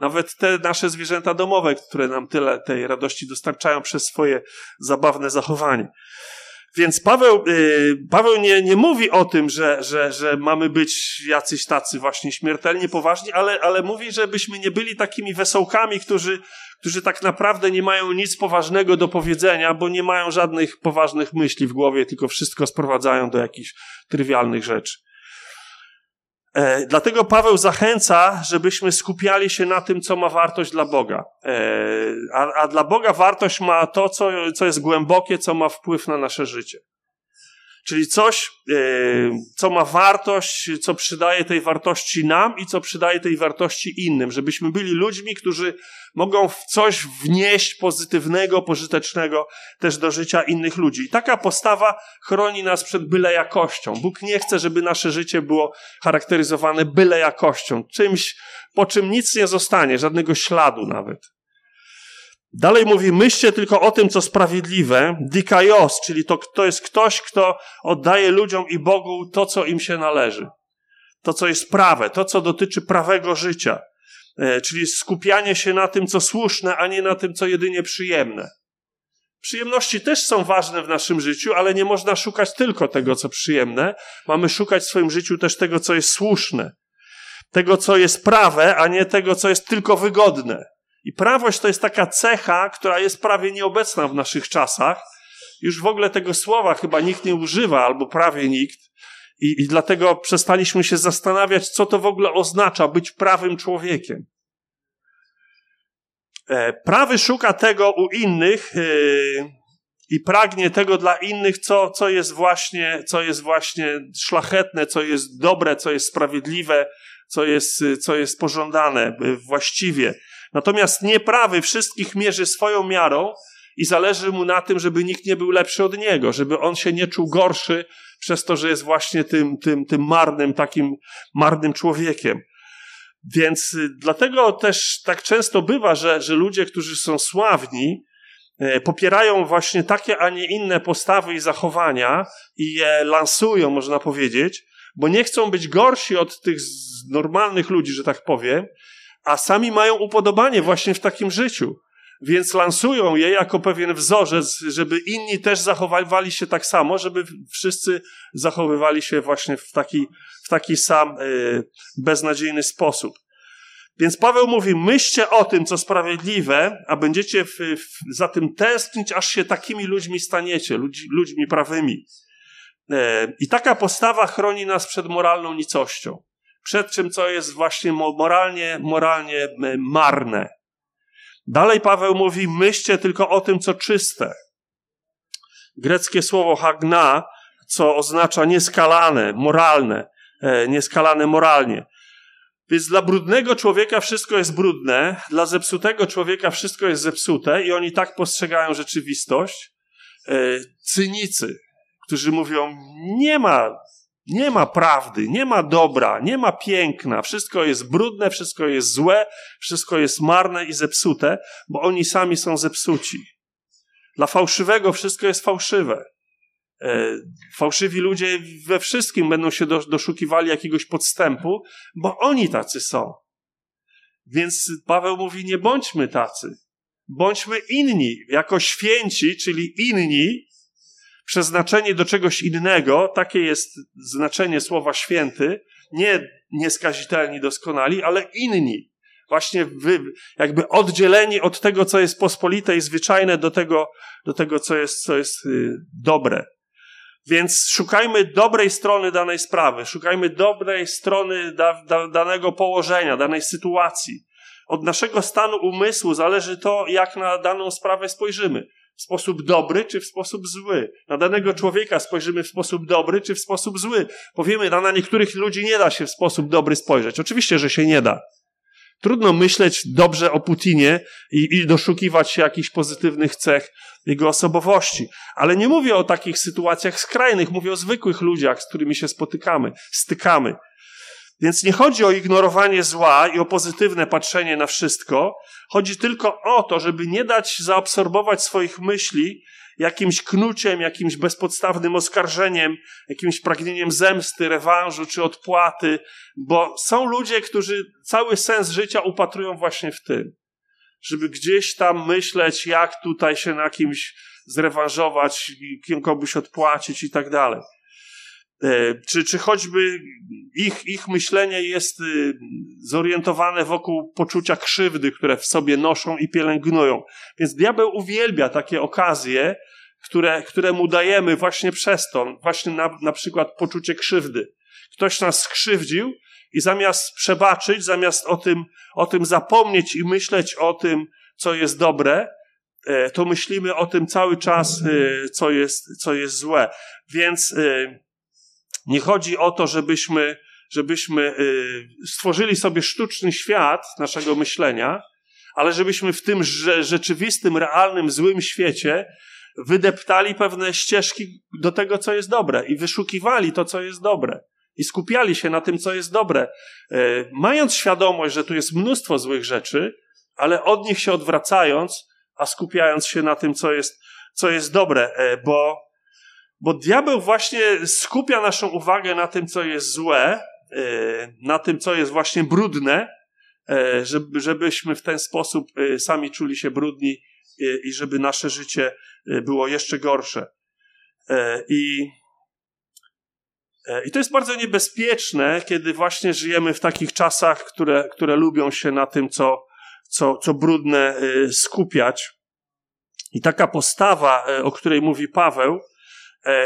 Nawet te nasze zwierzęta domowe, które nam tyle tej radości dostarczają przez swoje zabawne zachowanie. Więc Paweł, yy, Paweł nie, nie mówi o tym, że, że, że mamy być jacyś tacy właśnie śmiertelnie poważni, ale, ale mówi, żebyśmy nie byli takimi wesołkami, którzy, którzy tak naprawdę nie mają nic poważnego do powiedzenia, bo nie mają żadnych poważnych myśli w głowie, tylko wszystko sprowadzają do jakichś trywialnych rzeczy. E, dlatego Paweł zachęca, żebyśmy skupiali się na tym, co ma wartość dla Boga. E, a, a dla Boga wartość ma to, co, co jest głębokie, co ma wpływ na nasze życie. Czyli coś, e, co ma wartość, co przydaje tej wartości nam i co przydaje tej wartości innym, żebyśmy byli ludźmi, którzy mogą w coś wnieść pozytywnego, pożytecznego też do życia innych ludzi. I taka postawa chroni nas przed byle jakością. Bóg nie chce, żeby nasze życie było charakteryzowane byle jakością, czymś, po czym nic nie zostanie, żadnego śladu nawet. Dalej mówi, myślcie tylko o tym, co sprawiedliwe, dikaios, czyli to, to jest ktoś, kto oddaje ludziom i Bogu to, co im się należy. To, co jest prawe, to, co dotyczy prawego życia. E, czyli skupianie się na tym, co słuszne, a nie na tym, co jedynie przyjemne. Przyjemności też są ważne w naszym życiu, ale nie można szukać tylko tego, co przyjemne. Mamy szukać w swoim życiu też tego, co jest słuszne. Tego, co jest prawe, a nie tego, co jest tylko wygodne. I prawość to jest taka cecha, która jest prawie nieobecna w naszych czasach. Już w ogóle tego słowa chyba nikt nie używa, albo prawie nikt. I, I dlatego przestaliśmy się zastanawiać, co to w ogóle oznacza być prawym człowiekiem. E, prawy szuka tego u innych e, i pragnie tego dla innych, co, co, jest właśnie, co jest właśnie szlachetne, co jest dobre, co jest sprawiedliwe, co jest, co jest pożądane e, właściwie. Natomiast nieprawy wszystkich mierzy swoją miarą i zależy mu na tym, żeby nikt nie był lepszy od niego, żeby on się nie czuł gorszy przez to, że jest właśnie tym, tym, tym marnym, takim marnym człowiekiem. Więc y, dlatego też tak często bywa, że, że ludzie, którzy są sławni, e, popierają właśnie takie, a nie inne postawy i zachowania i je lansują, można powiedzieć, bo nie chcą być gorsi od tych normalnych ludzi, że tak powiem, a sami mają upodobanie właśnie w takim życiu. Więc lansują je jako pewien wzorzec, żeby inni też zachowywali się tak samo, żeby wszyscy zachowywali się właśnie w taki, w taki sam y, beznadziejny sposób. Więc Paweł mówi, myślcie o tym, co sprawiedliwe, a będziecie w, w, za tym tęsknić, aż się takimi ludźmi staniecie, ludźmi, ludźmi prawymi. E, I taka postawa chroni nas przed moralną nicością przed czym, co jest właśnie moralnie, moralnie marne. Dalej Paweł mówi, myślcie tylko o tym, co czyste. Greckie słowo hagna, co oznacza nieskalane, moralne, e, nieskalane moralnie. Więc dla brudnego człowieka wszystko jest brudne, dla zepsutego człowieka wszystko jest zepsute i oni tak postrzegają rzeczywistość. E, cynicy, którzy mówią, nie ma nie ma prawdy, nie ma dobra, nie ma piękna, wszystko jest brudne, wszystko jest złe, wszystko jest marne i zepsute, bo oni sami są zepsuci. Dla fałszywego wszystko jest fałszywe. E, fałszywi ludzie we wszystkim będą się doszukiwali jakiegoś podstępu, bo oni tacy są. Więc Paweł mówi: Nie bądźmy tacy. Bądźmy inni, jako święci, czyli inni, przeznaczenie do czegoś innego, takie jest znaczenie słowa święty, nie nieskazitelni, doskonali, ale inni. Właśnie wy, jakby oddzieleni od tego, co jest pospolite i zwyczajne, do tego, do tego co jest, co jest y, dobre. Więc szukajmy dobrej strony danej sprawy, szukajmy dobrej strony da, da, danego położenia, danej sytuacji. Od naszego stanu umysłu zależy to, jak na daną sprawę spojrzymy w sposób dobry czy w sposób zły. Na danego człowieka spojrzymy w sposób dobry czy w sposób zły. Powiemy, na niektórych ludzi nie da się w sposób dobry spojrzeć. Oczywiście, że się nie da. Trudno myśleć dobrze o Putinie i, i doszukiwać się jakichś pozytywnych cech jego osobowości. Ale nie mówię o takich sytuacjach skrajnych, mówię o zwykłych ludziach, z którymi się spotykamy, stykamy. Więc nie chodzi o ignorowanie zła i o pozytywne patrzenie na wszystko. Chodzi tylko o to, żeby nie dać zaabsorbować swoich myśli jakimś knuciem, jakimś bezpodstawnym oskarżeniem, jakimś pragnieniem zemsty, rewanżu czy odpłaty, bo są ludzie, którzy cały sens życia upatrują właśnie w tym. Żeby gdzieś tam myśleć, jak tutaj się na kimś zrewanżować, komuś odpłacić i tak dalej. E, czy, czy choćby ich, ich myślenie jest y, zorientowane wokół poczucia krzywdy, które w sobie noszą i pielęgnują. Więc diabeł uwielbia takie okazje, które, które mu dajemy właśnie przez to, właśnie na, na przykład poczucie krzywdy. Ktoś nas skrzywdził i zamiast przebaczyć, zamiast o tym, o tym zapomnieć i myśleć o tym, co jest dobre, e, to myślimy o tym cały czas, e, co jest, co jest złe. Więc nie chodzi o to, żebyśmy, żebyśmy y, stworzyli sobie sztuczny świat naszego myślenia, ale żebyśmy w tym rzeczywistym, realnym, złym świecie wydeptali pewne ścieżki do tego, co jest dobre i wyszukiwali to, co jest dobre. I skupiali się na tym, co jest dobre, y, mając świadomość, że tu jest mnóstwo złych rzeczy, ale od nich się odwracając, a skupiając się na tym, co jest, co jest dobre, y, bo bo diabeł właśnie skupia naszą uwagę na tym, co jest złe, e, na tym, co jest właśnie brudne, e, żeby, żebyśmy w ten sposób e, sami czuli się brudni i żeby nasze życie było jeszcze gorsze. I, i to jest bardzo niebezpieczne, kiedy właśnie żyjemy w takich czasach, które, które lubią się na tym, co, co, co brudne skupiać. I taka postawa, o której mówi Paweł,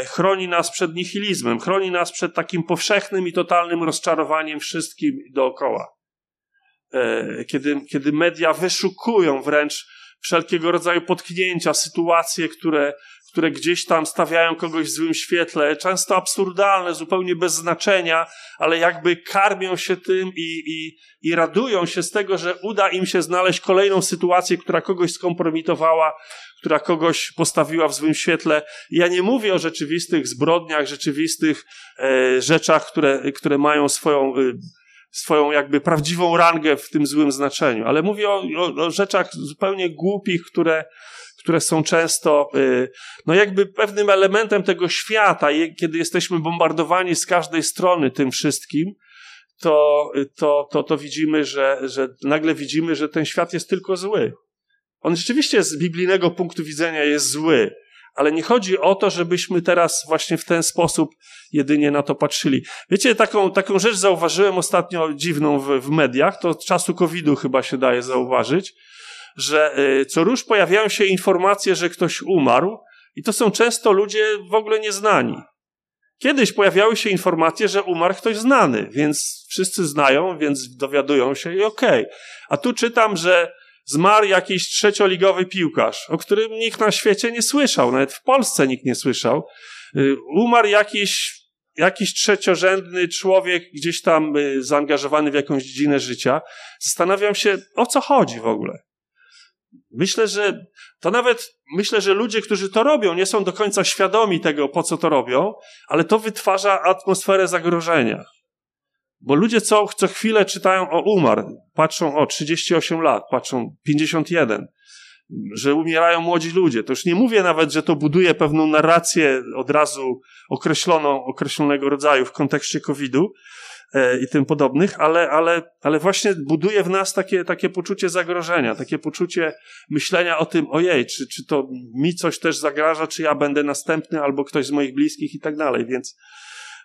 chroni nas przed nihilizmem, chroni nas przed takim powszechnym i totalnym rozczarowaniem wszystkim dookoła. E, kiedy, kiedy media wyszukują wręcz wszelkiego rodzaju potknięcia, sytuacje, które, które gdzieś tam stawiają kogoś w złym świetle, często absurdalne, zupełnie bez znaczenia, ale jakby karmią się tym i, i, i radują się z tego, że uda im się znaleźć kolejną sytuację, która kogoś skompromitowała, która kogoś postawiła w złym świetle. Ja nie mówię o rzeczywistych zbrodniach, rzeczywistych e, rzeczach, które, które mają swoją, e, swoją jakby prawdziwą rangę w tym złym znaczeniu, ale mówię o, o, o rzeczach zupełnie głupich, które, które są często, e, no jakby pewnym elementem tego świata, kiedy jesteśmy bombardowani z każdej strony tym wszystkim, to, to, to, to widzimy, że, że nagle widzimy, że ten świat jest tylko zły. On rzeczywiście z biblijnego punktu widzenia jest zły, ale nie chodzi o to, żebyśmy teraz właśnie w ten sposób jedynie na to patrzyli. Wiecie, taką, taką rzecz zauważyłem ostatnio dziwną w, w mediach, to od czasu COVID-u chyba się daje zauważyć, że y, co róż pojawiają się informacje, że ktoś umarł i to są często ludzie w ogóle nieznani. Kiedyś pojawiały się informacje, że umarł ktoś znany, więc wszyscy znają, więc dowiadują się i okej. Okay. A tu czytam, że zmarł jakiś trzecioligowy piłkarz, o którym nikt na świecie nie słyszał, nawet w Polsce nikt nie słyszał. Y, umarł jakiś, jakiś trzeciorzędny człowiek, gdzieś tam y, zaangażowany w jakąś dziedzinę życia. Zastanawiam się, o co chodzi w ogóle. Myślę, że to nawet, myślę, że ludzie, którzy to robią, nie są do końca świadomi tego, po co to robią, ale to wytwarza atmosferę zagrożenia. Bo ludzie co, co chwilę czytają o umarł, patrzą o 38 lat, patrzą 51, że umierają młodzi ludzie. To już nie mówię nawet, że to buduje pewną narrację od razu określoną, określonego rodzaju w kontekście COVID-u i tym podobnych, ale, ale, ale właśnie buduje w nas takie, takie poczucie zagrożenia, takie poczucie myślenia o tym, ojej, czy, czy to mi coś też zagraża, czy ja będę następny, albo ktoś z moich bliskich i tak dalej. Więc,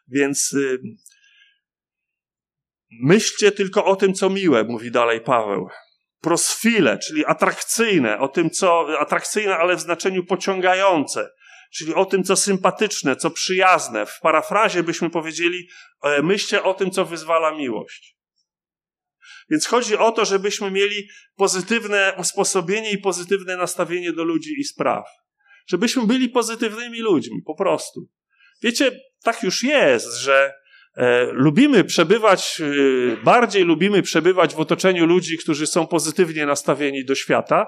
więc y, Myślcie tylko o tym, co miłe, mówi dalej Paweł. Prosfile, czyli atrakcyjne, o tym, co atrakcyjne, ale w znaczeniu pociągające, czyli o tym, co sympatyczne, co przyjazne. W parafrazie byśmy powiedzieli, e, myślcie o tym, co wyzwala miłość. Więc chodzi o to, żebyśmy mieli pozytywne usposobienie i pozytywne nastawienie do ludzi i spraw. Żebyśmy byli pozytywnymi ludźmi, po prostu. Wiecie, tak już jest, że lubimy przebywać, e, bardziej lubimy przebywać w otoczeniu ludzi, którzy są pozytywnie nastawieni do świata,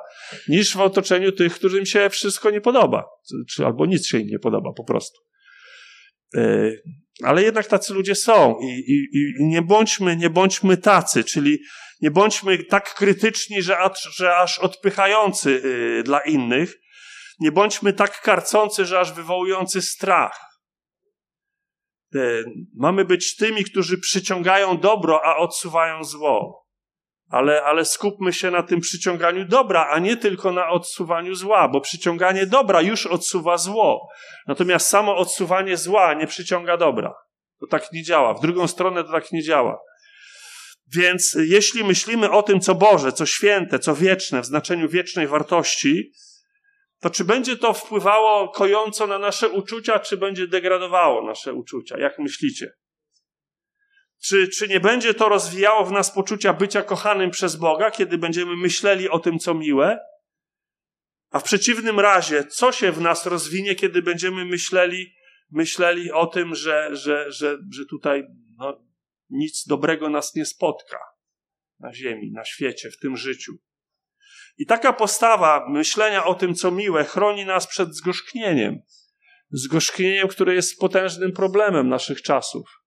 niż w otoczeniu tych, którym się wszystko nie podoba, czy albo nic się im nie podoba po prostu. E, ale jednak tacy ludzie są i, i, i nie, bądźmy, nie bądźmy tacy, czyli nie bądźmy tak krytyczni, że, że aż odpychający dla innych, nie bądźmy tak karcący, że aż wywołujący strach. E, mamy być tymi, którzy przyciągają dobro, a odsuwają zło. ale, ale skupmy się na tym przyciąganiu dobra, a nie tylko na odsuwaniu zła, bo przyciąganie dobra już odsuwa zło. Natomiast samo odsuwanie zła nie przyciąga dobra. To tak nie działa. W drugą stronę to tak nie działa. Więc jeśli myślimy o tym, co Boże, co święte, co wieczne, w znaczeniu wiecznej wartości, to czy będzie to wpływało kojąco na nasze uczucia, czy będzie degradowało nasze uczucia? Jak myślicie? Czy, czy nie będzie to rozwijało w nas poczucia bycia kochanym przez Boga, kiedy będziemy myśleli o tym, co miłe? A w przeciwnym razie, co się w nas rozwinie, kiedy będziemy myśleli, myśleli o tym, że, że, że, że tutaj no, nic dobrego nas nie spotka na ziemi, na świecie, w tym życiu? I taka postawa myślenia o tym, co miłe, chroni nas przed zgorzknieniem. Zgorzknieniem, które jest potężnym problemem naszych czasów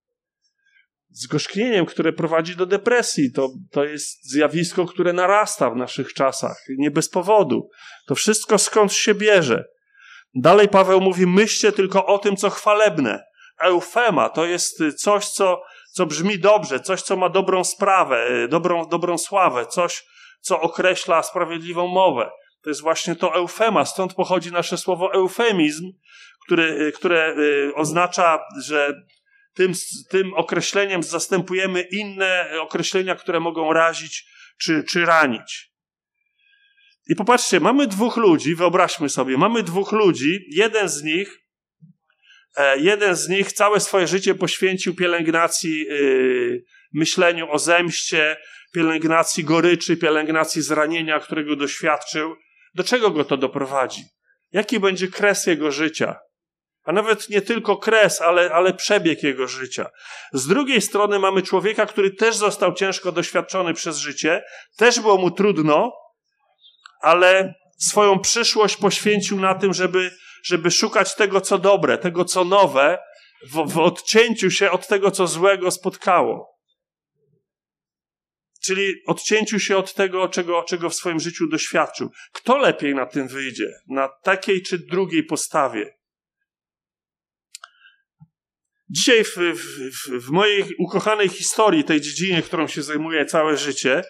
zgorzknieniem, które prowadzi do depresji. To, to jest zjawisko, które narasta w naszych czasach, nie bez powodu. To wszystko skąd się bierze. Dalej Paweł mówi: myślcie tylko o tym, co chwalebne. Eufema to jest coś, co, co brzmi dobrze, coś, co ma dobrą sprawę, dobrą, dobrą sławę, coś, co określa sprawiedliwą mowę. To jest właśnie to eufema, stąd pochodzi nasze słowo eufemizm, który, które y, oznacza, że tym, tym określeniem zastępujemy inne określenia, które mogą razić czy, czy ranić. I popatrzcie, mamy dwóch ludzi, wyobraźmy sobie, mamy dwóch ludzi, jeden z nich, e, jeden z nich całe swoje życie poświęcił pielęgnacji, yy, myśleniu o zemście, pielęgnacji goryczy, pielęgnacji zranienia, którego doświadczył. Do czego go to doprowadzi? Jaki będzie kres jego życia? a nawet nie tylko kres, ale, ale przebieg jego życia. Z drugiej strony mamy człowieka, który też został ciężko doświadczony przez życie, też było mu trudno, ale swoją przyszłość poświęcił na tym, żeby, żeby szukać tego, co dobre, tego, co nowe, w, w odcięciu się od tego, co złego spotkało. Czyli odcięciu się od tego, czego, czego w swoim życiu doświadczył. Kto lepiej na tym wyjdzie? Na takiej czy drugiej postawie? Dzisiaj w, w, w, mojej ukochanej historii, tej dziedzinie, którą się zajmuję całe życie,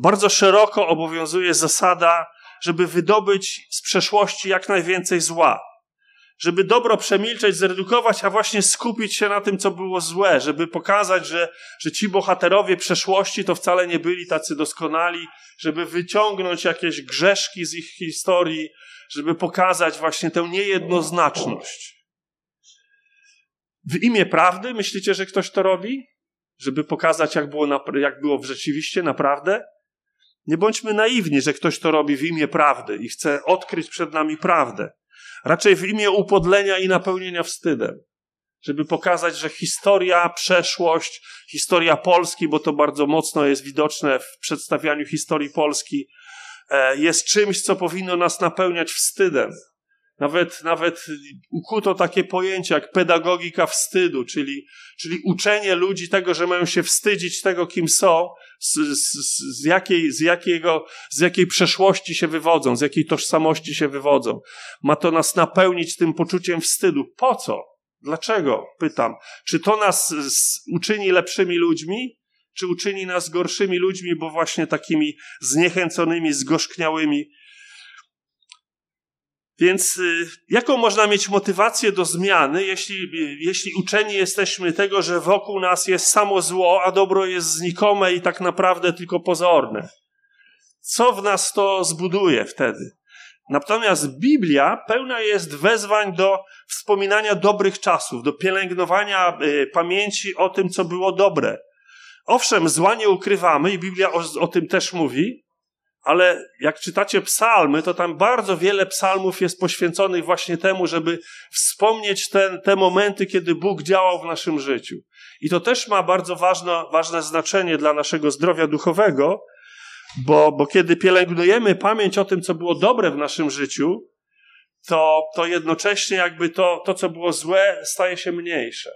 bardzo szeroko obowiązuje zasada, żeby wydobyć z przeszłości jak najwięcej zła. Żeby dobro przemilczeć, zredukować, a właśnie skupić się na tym, co było złe, żeby pokazać, że, że ci bohaterowie przeszłości to wcale nie byli tacy doskonali, żeby wyciągnąć jakieś grzeszki z ich historii, żeby pokazać właśnie tę niejednoznaczność. W imię prawdy myślicie, że ktoś to robi? Żeby pokazać, jak było, jak było rzeczywiście, naprawdę? Nie bądźmy naiwni, że ktoś to robi w imię prawdy i chce odkryć przed nami prawdę. Raczej w imię upodlenia i napełnienia wstydem. Żeby pokazać, że historia, przeszłość, historia Polski, bo to bardzo mocno jest widoczne w przedstawianiu historii Polski, e, jest czymś, co powinno nas napełniać wstydem. Nawet, nawet ukuto takie pojęcie jak pedagogika wstydu, czyli, czyli uczenie ludzi tego, że mają się wstydzić tego, kim są, z, z, z, jakiej, z, jakiego, z jakiej przeszłości się wywodzą, z jakiej tożsamości się wywodzą. Ma to nas napełnić tym poczuciem wstydu. Po co? Dlaczego? Pytam. Czy to nas uczyni lepszymi ludźmi? Czy uczyni nas gorszymi ludźmi, bo właśnie takimi zniechęconymi, zgorzkniałymi, więc y, jaką można mieć motywację do zmiany, jeśli, jeśli uczeni jesteśmy tego, że wokół nas jest samo zło, a dobro jest znikome i tak naprawdę tylko pozorne? Co w nas to zbuduje wtedy? Natomiast Biblia pełna jest wezwań do wspominania dobrych czasów, do pielęgnowania y, pamięci o tym, co było dobre. Owszem, zła nie ukrywamy i Biblia o, o tym też mówi, ale jak czytacie psalmy, to tam bardzo wiele psalmów jest poświęconych właśnie temu, żeby wspomnieć ten, te momenty, kiedy Bóg działał w naszym życiu. I to też ma bardzo ważne, ważne znaczenie dla naszego zdrowia duchowego, bo, bo kiedy pielęgnujemy pamięć o tym, co było dobre w naszym życiu, to, to jednocześnie jakby to, to, co było złe, staje się mniejsze.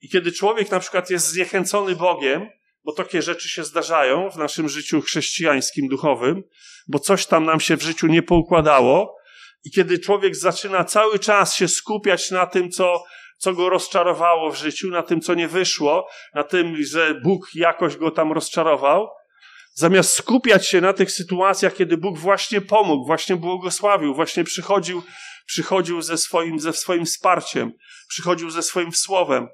I kiedy człowiek na przykład jest zniechęcony Bogiem, bo takie rzeczy się zdarzają w naszym życiu chrześcijańskim, duchowym, bo coś tam nam się w życiu nie poukładało. I kiedy człowiek zaczyna cały czas się skupiać na tym, co, co go rozczarowało w życiu, na tym, co nie wyszło, na tym, że Bóg jakoś go tam rozczarował, Zamiast skupiać się na tych sytuacjach, kiedy Bóg właśnie pomógł, właśnie błogosławił, właśnie przychodził, przychodził ze swoim, ze swoim wsparciem, przychodził ze swoim słowem,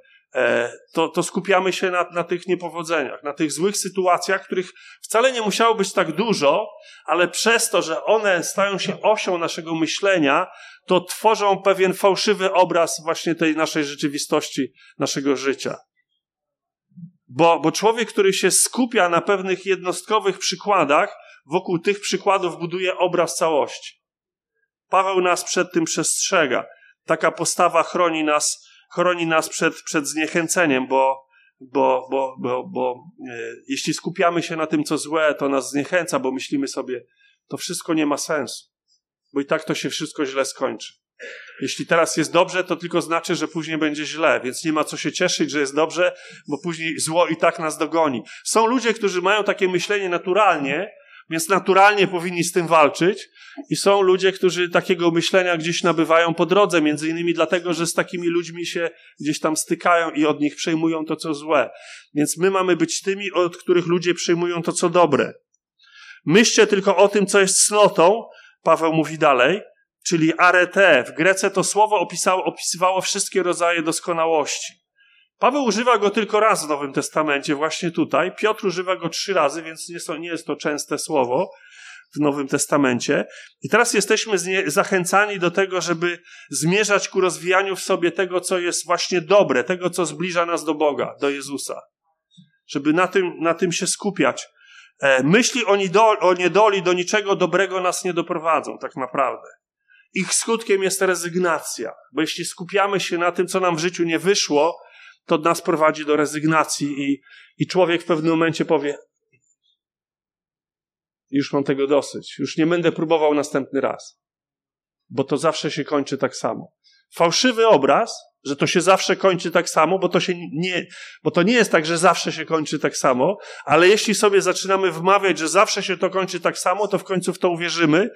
to, to skupiamy się na, na tych niepowodzeniach, na tych złych sytuacjach, których wcale nie musiało być tak dużo, ale przez to, że one stają się osią naszego myślenia, to tworzą pewien fałszywy obraz właśnie tej naszej rzeczywistości, naszego życia. Bo, bo człowiek, który się skupia na pewnych jednostkowych przykładach, wokół tych przykładów buduje obraz całości. Paweł nas przed tym przestrzega. Taka postawa chroni nas, chroni nas przed, przed zniechęceniem, bo, bo, bo, bo, bo e, jeśli skupiamy się na tym, co złe, to nas zniechęca, bo myślimy sobie, to wszystko nie ma sensu, bo i tak to się wszystko źle skończy. Jeśli teraz jest dobrze, to tylko znaczy, że później będzie źle, więc nie ma co się cieszyć, że jest dobrze, bo później zło i tak nas dogoni. Są ludzie, którzy mają takie myślenie naturalnie, więc naturalnie powinni z tym walczyć. I są ludzie, którzy takiego myślenia gdzieś nabywają po drodze, między innymi dlatego, że z takimi ludźmi się gdzieś tam stykają i od nich przejmują to, co złe. Więc my mamy być tymi, od których ludzie przejmują to, co dobre. Myślcie tylko o tym, co jest cnotą, Paweł mówi dalej, czyli arete. W Grece to słowo opisało, opisywało wszystkie rodzaje doskonałości. Paweł używa go tylko raz w Nowym Testamencie, właśnie tutaj. Piotr używa go trzy razy, więc nie, nie jest to częste słowo w Nowym Testamencie. I teraz jesteśmy zachęcani do tego, żeby zmierzać ku rozwijaniu w sobie tego, co jest właśnie dobre, tego, co zbliża nas do Boga, do Jezusa. Żeby na tym, na tym się skupiać. E, myśli o, niedoli, o niedoli do niczego dobrego nas nie doprowadzą, tak naprawdę. Ich skutkiem jest rezygnacja, bo jeśli skupiamy się na tym, co nam w życiu nie wyszło, to nas prowadzi do rezygnacji i, i człowiek w pewnym momencie powie: Już mam tego dosyć, już nie będę próbował następny raz, bo to zawsze się kończy tak samo. Fałszywy obraz, że to się zawsze kończy tak samo, bo to się nie, bo to nie jest tak, że zawsze się kończy tak samo, ale jeśli sobie zaczynamy wmawiać, że zawsze się to kończy tak samo, to w końcu w to uwierzymy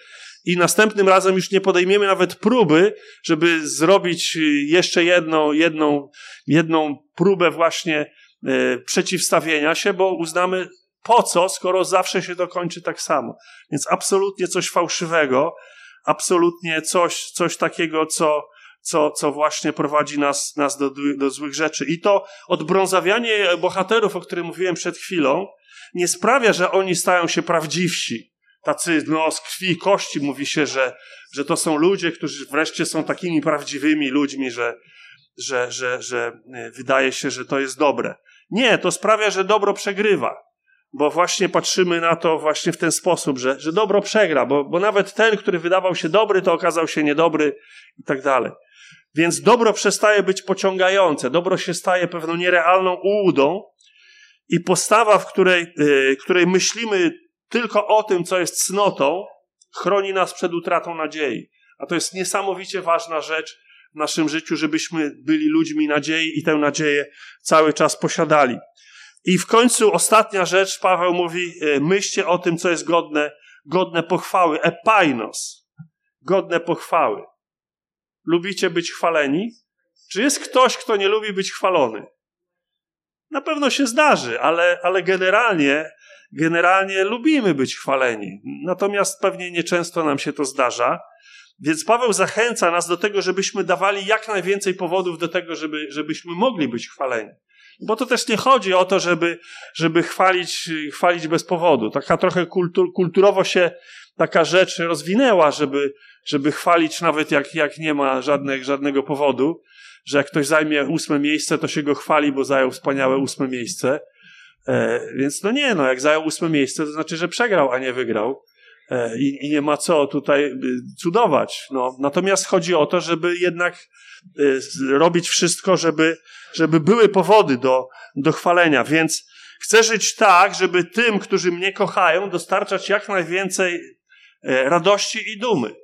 i następnym razem już nie podejmiemy nawet próby, żeby zrobić jeszcze jedną, jedną, jedną próbę właśnie e, przeciwstawienia się, bo uznamy po co, skoro zawsze się to kończy tak samo. Więc absolutnie coś fałszywego, absolutnie coś, coś takiego, co, co, co właśnie prowadzi nas, nas do, do złych rzeczy. I to odbrązawianie bohaterów, o którym mówiłem przed chwilą, nie sprawia, że oni stają się prawdziwsi tacy no, z krwi i kości mówi się, że, że to są ludzie, którzy wreszcie są takimi prawdziwymi ludźmi, że, że, że, że e, wydaje się, że to jest dobre. Nie, to sprawia, że dobro przegrywa. Bo właśnie patrzymy na to właśnie w ten sposób, że, że dobro przegra, bo, bo nawet ten, który wydawał się dobry, to okazał się niedobry i tak dalej. Więc dobro przestaje być pociągające, dobro się staje pewną nierealną ułudą i postawa, w której, yy, której myślimy tylko o tym, co jest cnotą, chroni nas przed utratą nadziei. A to jest niesamowicie ważna rzecz w naszym życiu, żebyśmy byli ludźmi nadziei i tę nadzieję cały czas posiadali. I w końcu ostatnia rzecz, Paweł mówi, e, myślcie o tym, co jest godne, godne pochwały. Epainos. Godne pochwały. Lubicie być chwaleni? Czy jest ktoś, kto nie lubi być chwalony? Na pewno się zdarzy, ale, ale generalnie generalnie lubimy być chwaleni. Natomiast pewnie nieczęsto nam się to zdarza. Więc Paweł zachęca nas do tego, żebyśmy dawali jak najwięcej powodów do tego, żeby, żebyśmy mogli być chwaleni. Bo to też nie chodzi o to, żeby, żeby chwalić, chwalić bez powodu. Taka trochę kultur, kulturowo się taka rzecz rozwinęła, żeby, żeby chwalić nawet jak, jak nie ma żadnych, żadnego powodu, że jak ktoś zajmie ósme miejsce, to się go chwali, bo zajął wspaniałe ósme miejsce. E, więc no nie, no jak zajął ósme miejsce, to znaczy, że przegrał, a nie wygrał. E, I, I, nie ma co tutaj y, cudować. No, natomiast chodzi o to, żeby jednak y, robić wszystko, żeby, żeby były powody do, do chwalenia. Więc chcę żyć tak, żeby tym, którzy mnie kochają, dostarczać jak najwięcej e, radości i dumy.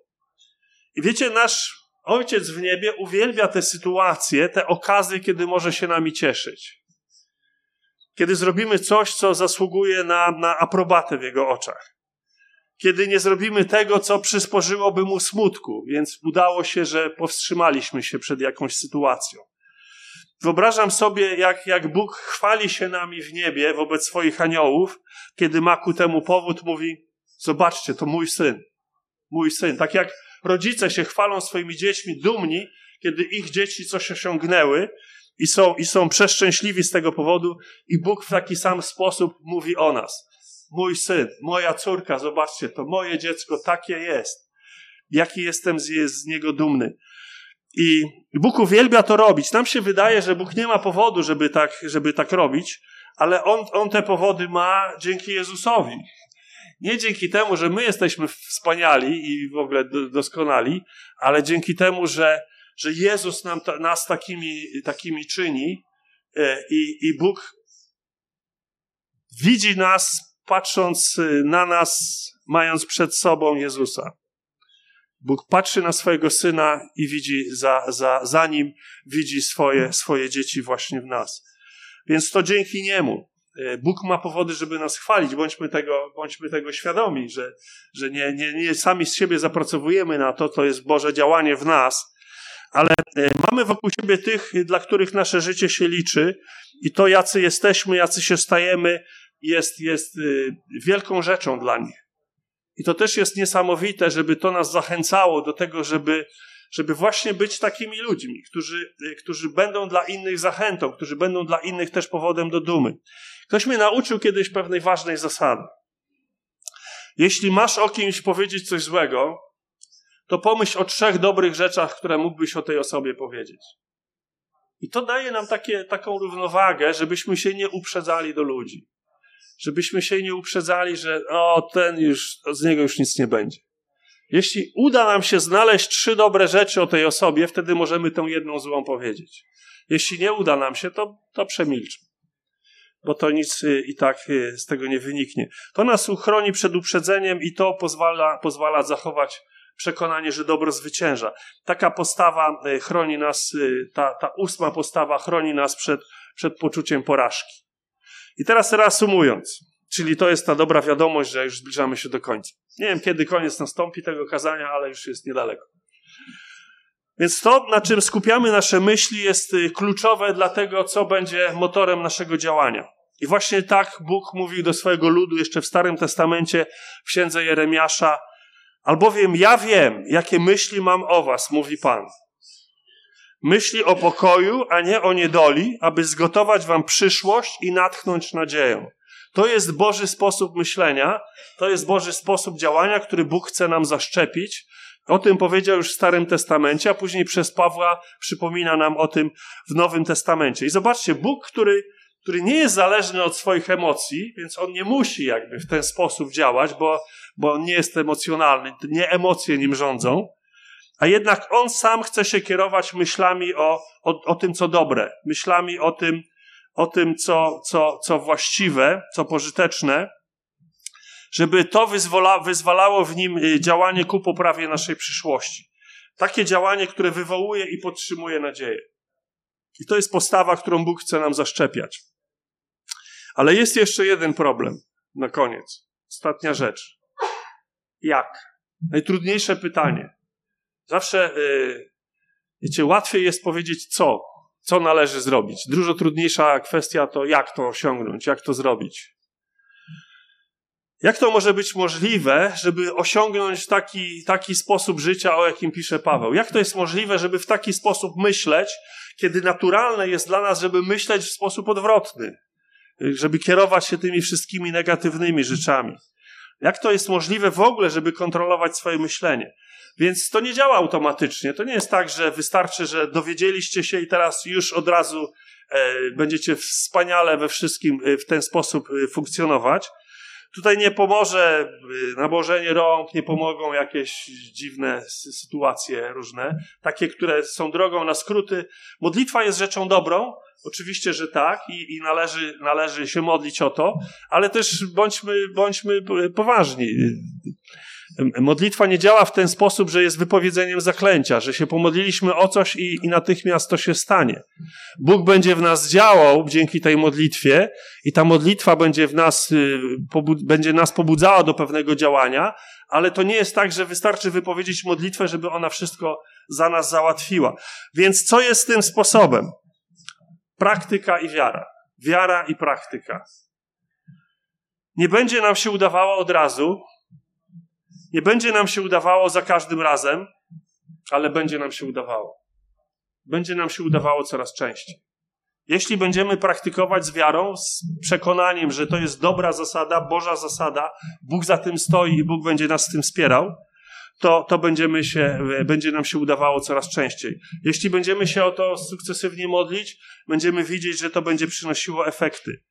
I wiecie, nasz Ojciec w niebie uwielbia te sytuacje, te okazy, kiedy może się nami cieszyć kiedy zrobimy coś, co zasługuje na, na aprobatę w jego oczach. Kiedy nie zrobimy tego, co przysporzyłoby mu smutku, więc udało się, że powstrzymaliśmy się przed jakąś sytuacją. Wyobrażam sobie, jak, jak Bóg chwali się nami w niebie wobec swoich aniołów, kiedy ma ku temu powód, mówi: Zobaczcie, to mój syn. Mój syn. Tak jak rodzice się chwalą swoimi dziećmi dumni, kiedy ich dzieci coś osiągnęły i są, i są przeszczęśliwi z tego powodu, i Bóg w taki sam sposób mówi o nas. Mój syn, moja córka, zobaczcie, to moje dziecko takie jest. Jaki jestem z, z niego dumny. I Bóg uwielbia to robić. Nam się wydaje, że Bóg nie ma powodu, żeby tak, żeby tak robić, ale on, on te powody ma dzięki Jezusowi. Nie dzięki temu, że my jesteśmy wspaniali i w ogóle doskonali, ale dzięki temu, że, że Jezus nam, nas takimi, takimi czyni e, i, i Bóg widzi nas, patrząc na nas, mając przed sobą Jezusa. Bóg patrzy na swojego syna i widzi za, za, za nim, widzi swoje, swoje dzieci właśnie w nas. Więc to dzięki niemu. E, Bóg ma powody, żeby nas chwalić. Bądźmy tego, bądźmy tego świadomi, że, że nie, nie, nie sami z siebie zapracowujemy na to, to jest Boże działanie w nas, ale e, mamy wokół siebie tych, dla których nasze życie się liczy i to, jacy jesteśmy, jacy się stajemy, jest, jest e, wielką rzeczą dla nich. I to też jest niesamowite, żeby to nas zachęcało do tego, żeby, żeby właśnie być takimi ludźmi, którzy, którzy będą dla innych zachętą, którzy będą dla innych też powodem do dumy. Ktoś mnie nauczył kiedyś pewnej ważnej zasady. Jeśli masz o kimś powiedzieć coś złego, to pomyśl o trzech dobrych rzeczach, które mógłbyś o tej osobie powiedzieć. I to daje nam takie, taką równowagę, żebyśmy się nie uprzedzali do ludzi żebyśmy się nie uprzedzali, że o, ten już, z niego już nic nie będzie. Jeśli uda nam się znaleźć trzy dobre rzeczy o tej osobie, wtedy możemy tą jedną złą powiedzieć. Jeśli nie uda nam się, to, to przemilczmy. Bo to nic y, i tak y, z tego nie wyniknie. To nas uchroni przed uprzedzeniem i to pozwala, pozwala zachować przekonanie, że dobro zwycięża. Taka postawa y, chroni nas, ta, ta ósma postawa chroni nas przed, przed poczuciem porażki. I teraz reasumując, czyli to jest ta dobra wiadomość, że już zbliżamy się do końca. Nie wiem, kiedy koniec nastąpi tego kazania, ale już jest niedaleko. Więc to, na czym skupiamy nasze myśli, jest y, kluczowe dla tego, co będzie motorem naszego działania. I właśnie tak Bóg mówił do swojego ludu jeszcze w Starym Testamencie, w księdze Jeremiasza. Albowiem ja wiem, jakie myśli mam o was, mówi Pan. Myśli o pokoju, a nie o niedoli, aby zgotować wam przyszłość i natchnąć nadzieją. To jest Boży sposób myślenia, to jest Boży sposób działania, który Bóg chce nam zaszczepić. O tym powiedział już w Starym Testamencie, a później przez Pawła przypomina nam o tym w Nowym Testamencie. I zobaczcie, Bóg, który, który nie jest zależny od swoich emocji, więc on nie musi jakby w ten sposób działać, bo, bo on nie jest emocjonalny, nie emocje nim rządzą, a jednak on sam chce się kierować myślami o, o, o tym, co dobre, myślami o tym, o tym co, co, co właściwe, co pożyteczne, żeby to wyzwalało w nim y, działanie ku poprawie naszej przyszłości. Takie działanie, które wywołuje i podtrzymuje nadzieję. I to jest postawa, którą Bóg chce nam zaszczepiać. Ale jest jeszcze jeden problem na koniec. Ostatnia rzecz. Jak? Najtrudniejsze pytanie. Zawsze, yy, wiecie, łatwiej jest powiedzieć co, co należy zrobić. Dużo trudniejsza kwestia to, jak to osiągnąć, jak to zrobić. Jak to może być możliwe, żeby osiągnąć taki, taki sposób życia, o jakim pisze Paweł? Jak to jest możliwe, żeby w taki sposób myśleć, kiedy naturalne jest dla nas, żeby myśleć w sposób odwrotny, żeby kierować się tymi wszystkimi negatywnymi rzeczami? Jak to jest możliwe w ogóle, żeby kontrolować swoje myślenie? Więc to nie działa automatycznie. To nie jest tak, że wystarczy, że dowiedzieliście się i teraz już od razu e, będziecie wspaniale we wszystkim e, w ten sposób e, funkcjonować. Tutaj nie pomoże e, nałożenie rąk, nie pomogą jakieś dziwne sytuacje różne, takie, które są drogą na skróty. Modlitwa jest rzeczą dobrą, oczywiście, że tak i, i należy, należy się modlić o to, ale też bądźmy, bądźmy poważni. Modlitwa nie działa w ten sposób, że jest wypowiedzeniem zaklęcia, że się pomodliliśmy o coś i, i natychmiast to się stanie. Bóg będzie w nas działał dzięki tej modlitwie i ta modlitwa będzie w nas, y, będzie nas pobudzała do pewnego działania, ale to nie jest tak, że wystarczy wypowiedzieć modlitwę, żeby ona wszystko za nas załatwiła. Więc co jest tym sposobem? praktyka i wiara. Wiara i praktyka. Nie będzie nam się udawało od razu, nie będzie nam się udawało za każdym razem, ale będzie nam się udawało. Będzie nam się udawało coraz częściej. Jeśli będziemy praktykować z wiarą, z przekonaniem, że to jest dobra zasada, Boża zasada, Bóg za tym stoi i Bóg będzie nas z tym wspierał, to, to będziemy się, będzie nam się udawało coraz częściej. Jeśli będziemy się o to sukcesywnie modlić, będziemy widzieć, że to będzie przynosiło efekty.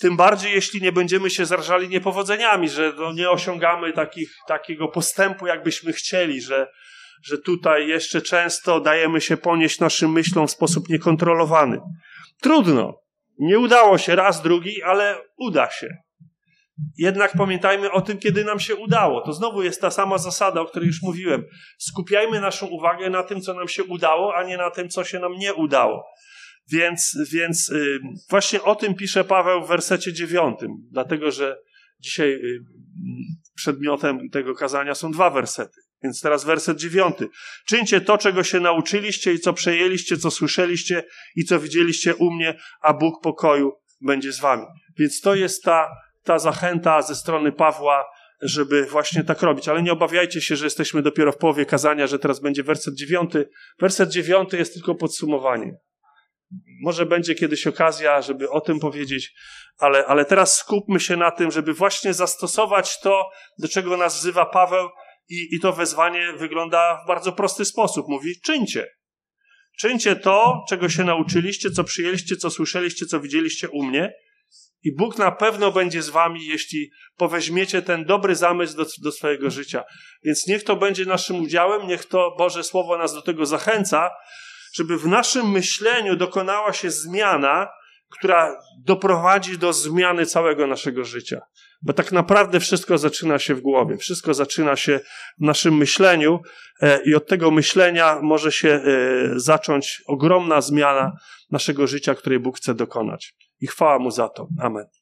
Tym bardziej, jeśli nie będziemy się zarażali niepowodzeniami, że no nie osiągamy takich, takiego postępu, jakbyśmy chcieli, że, że tutaj jeszcze często dajemy się ponieść naszym myślom w sposób niekontrolowany. Trudno. Nie udało się raz, drugi, ale uda się. Jednak pamiętajmy o tym, kiedy nam się udało. To znowu jest ta sama zasada, o której już mówiłem. Skupiajmy naszą uwagę na tym, co nam się udało, a nie na tym, co się nam nie udało. Więc, więc yy, właśnie o tym pisze Paweł w wersecie dziewiątym, dlatego że dzisiaj yy, przedmiotem tego kazania są dwa wersety. Więc teraz werset dziewiąty. Czyńcie to, czego się nauczyliście i co przejęliście, co słyszeliście i co widzieliście u mnie, a Bóg pokoju będzie z wami. Więc to jest ta, ta zachęta ze strony Pawła, żeby właśnie tak robić. Ale nie obawiajcie się, że jesteśmy dopiero w połowie kazania, że teraz będzie werset dziewiąty. Werset dziewiąty jest tylko podsumowanie. Może będzie kiedyś okazja, żeby o tym powiedzieć, ale, ale teraz skupmy się na tym, żeby właśnie zastosować to, do czego nas wzywa Paweł, i, i to wezwanie wygląda w bardzo prosty sposób. Mówi: czyńcie. Czyńcie to, czego się nauczyliście, co przyjęliście, co słyszeliście, co widzieliście u mnie. I Bóg na pewno będzie z wami, jeśli poweźmiecie ten dobry zamysł do, do swojego życia. Więc niech to będzie naszym udziałem, niech to Boże Słowo nas do tego zachęca, żeby w naszym myśleniu dokonała się zmiana, która doprowadzi do zmiany całego naszego życia. Bo tak naprawdę wszystko zaczyna się w głowie, wszystko zaczyna się w naszym myśleniu e, i od tego myślenia może się e, zacząć ogromna zmiana naszego życia, której Bóg chce dokonać. I chwała Mu za to. Amen.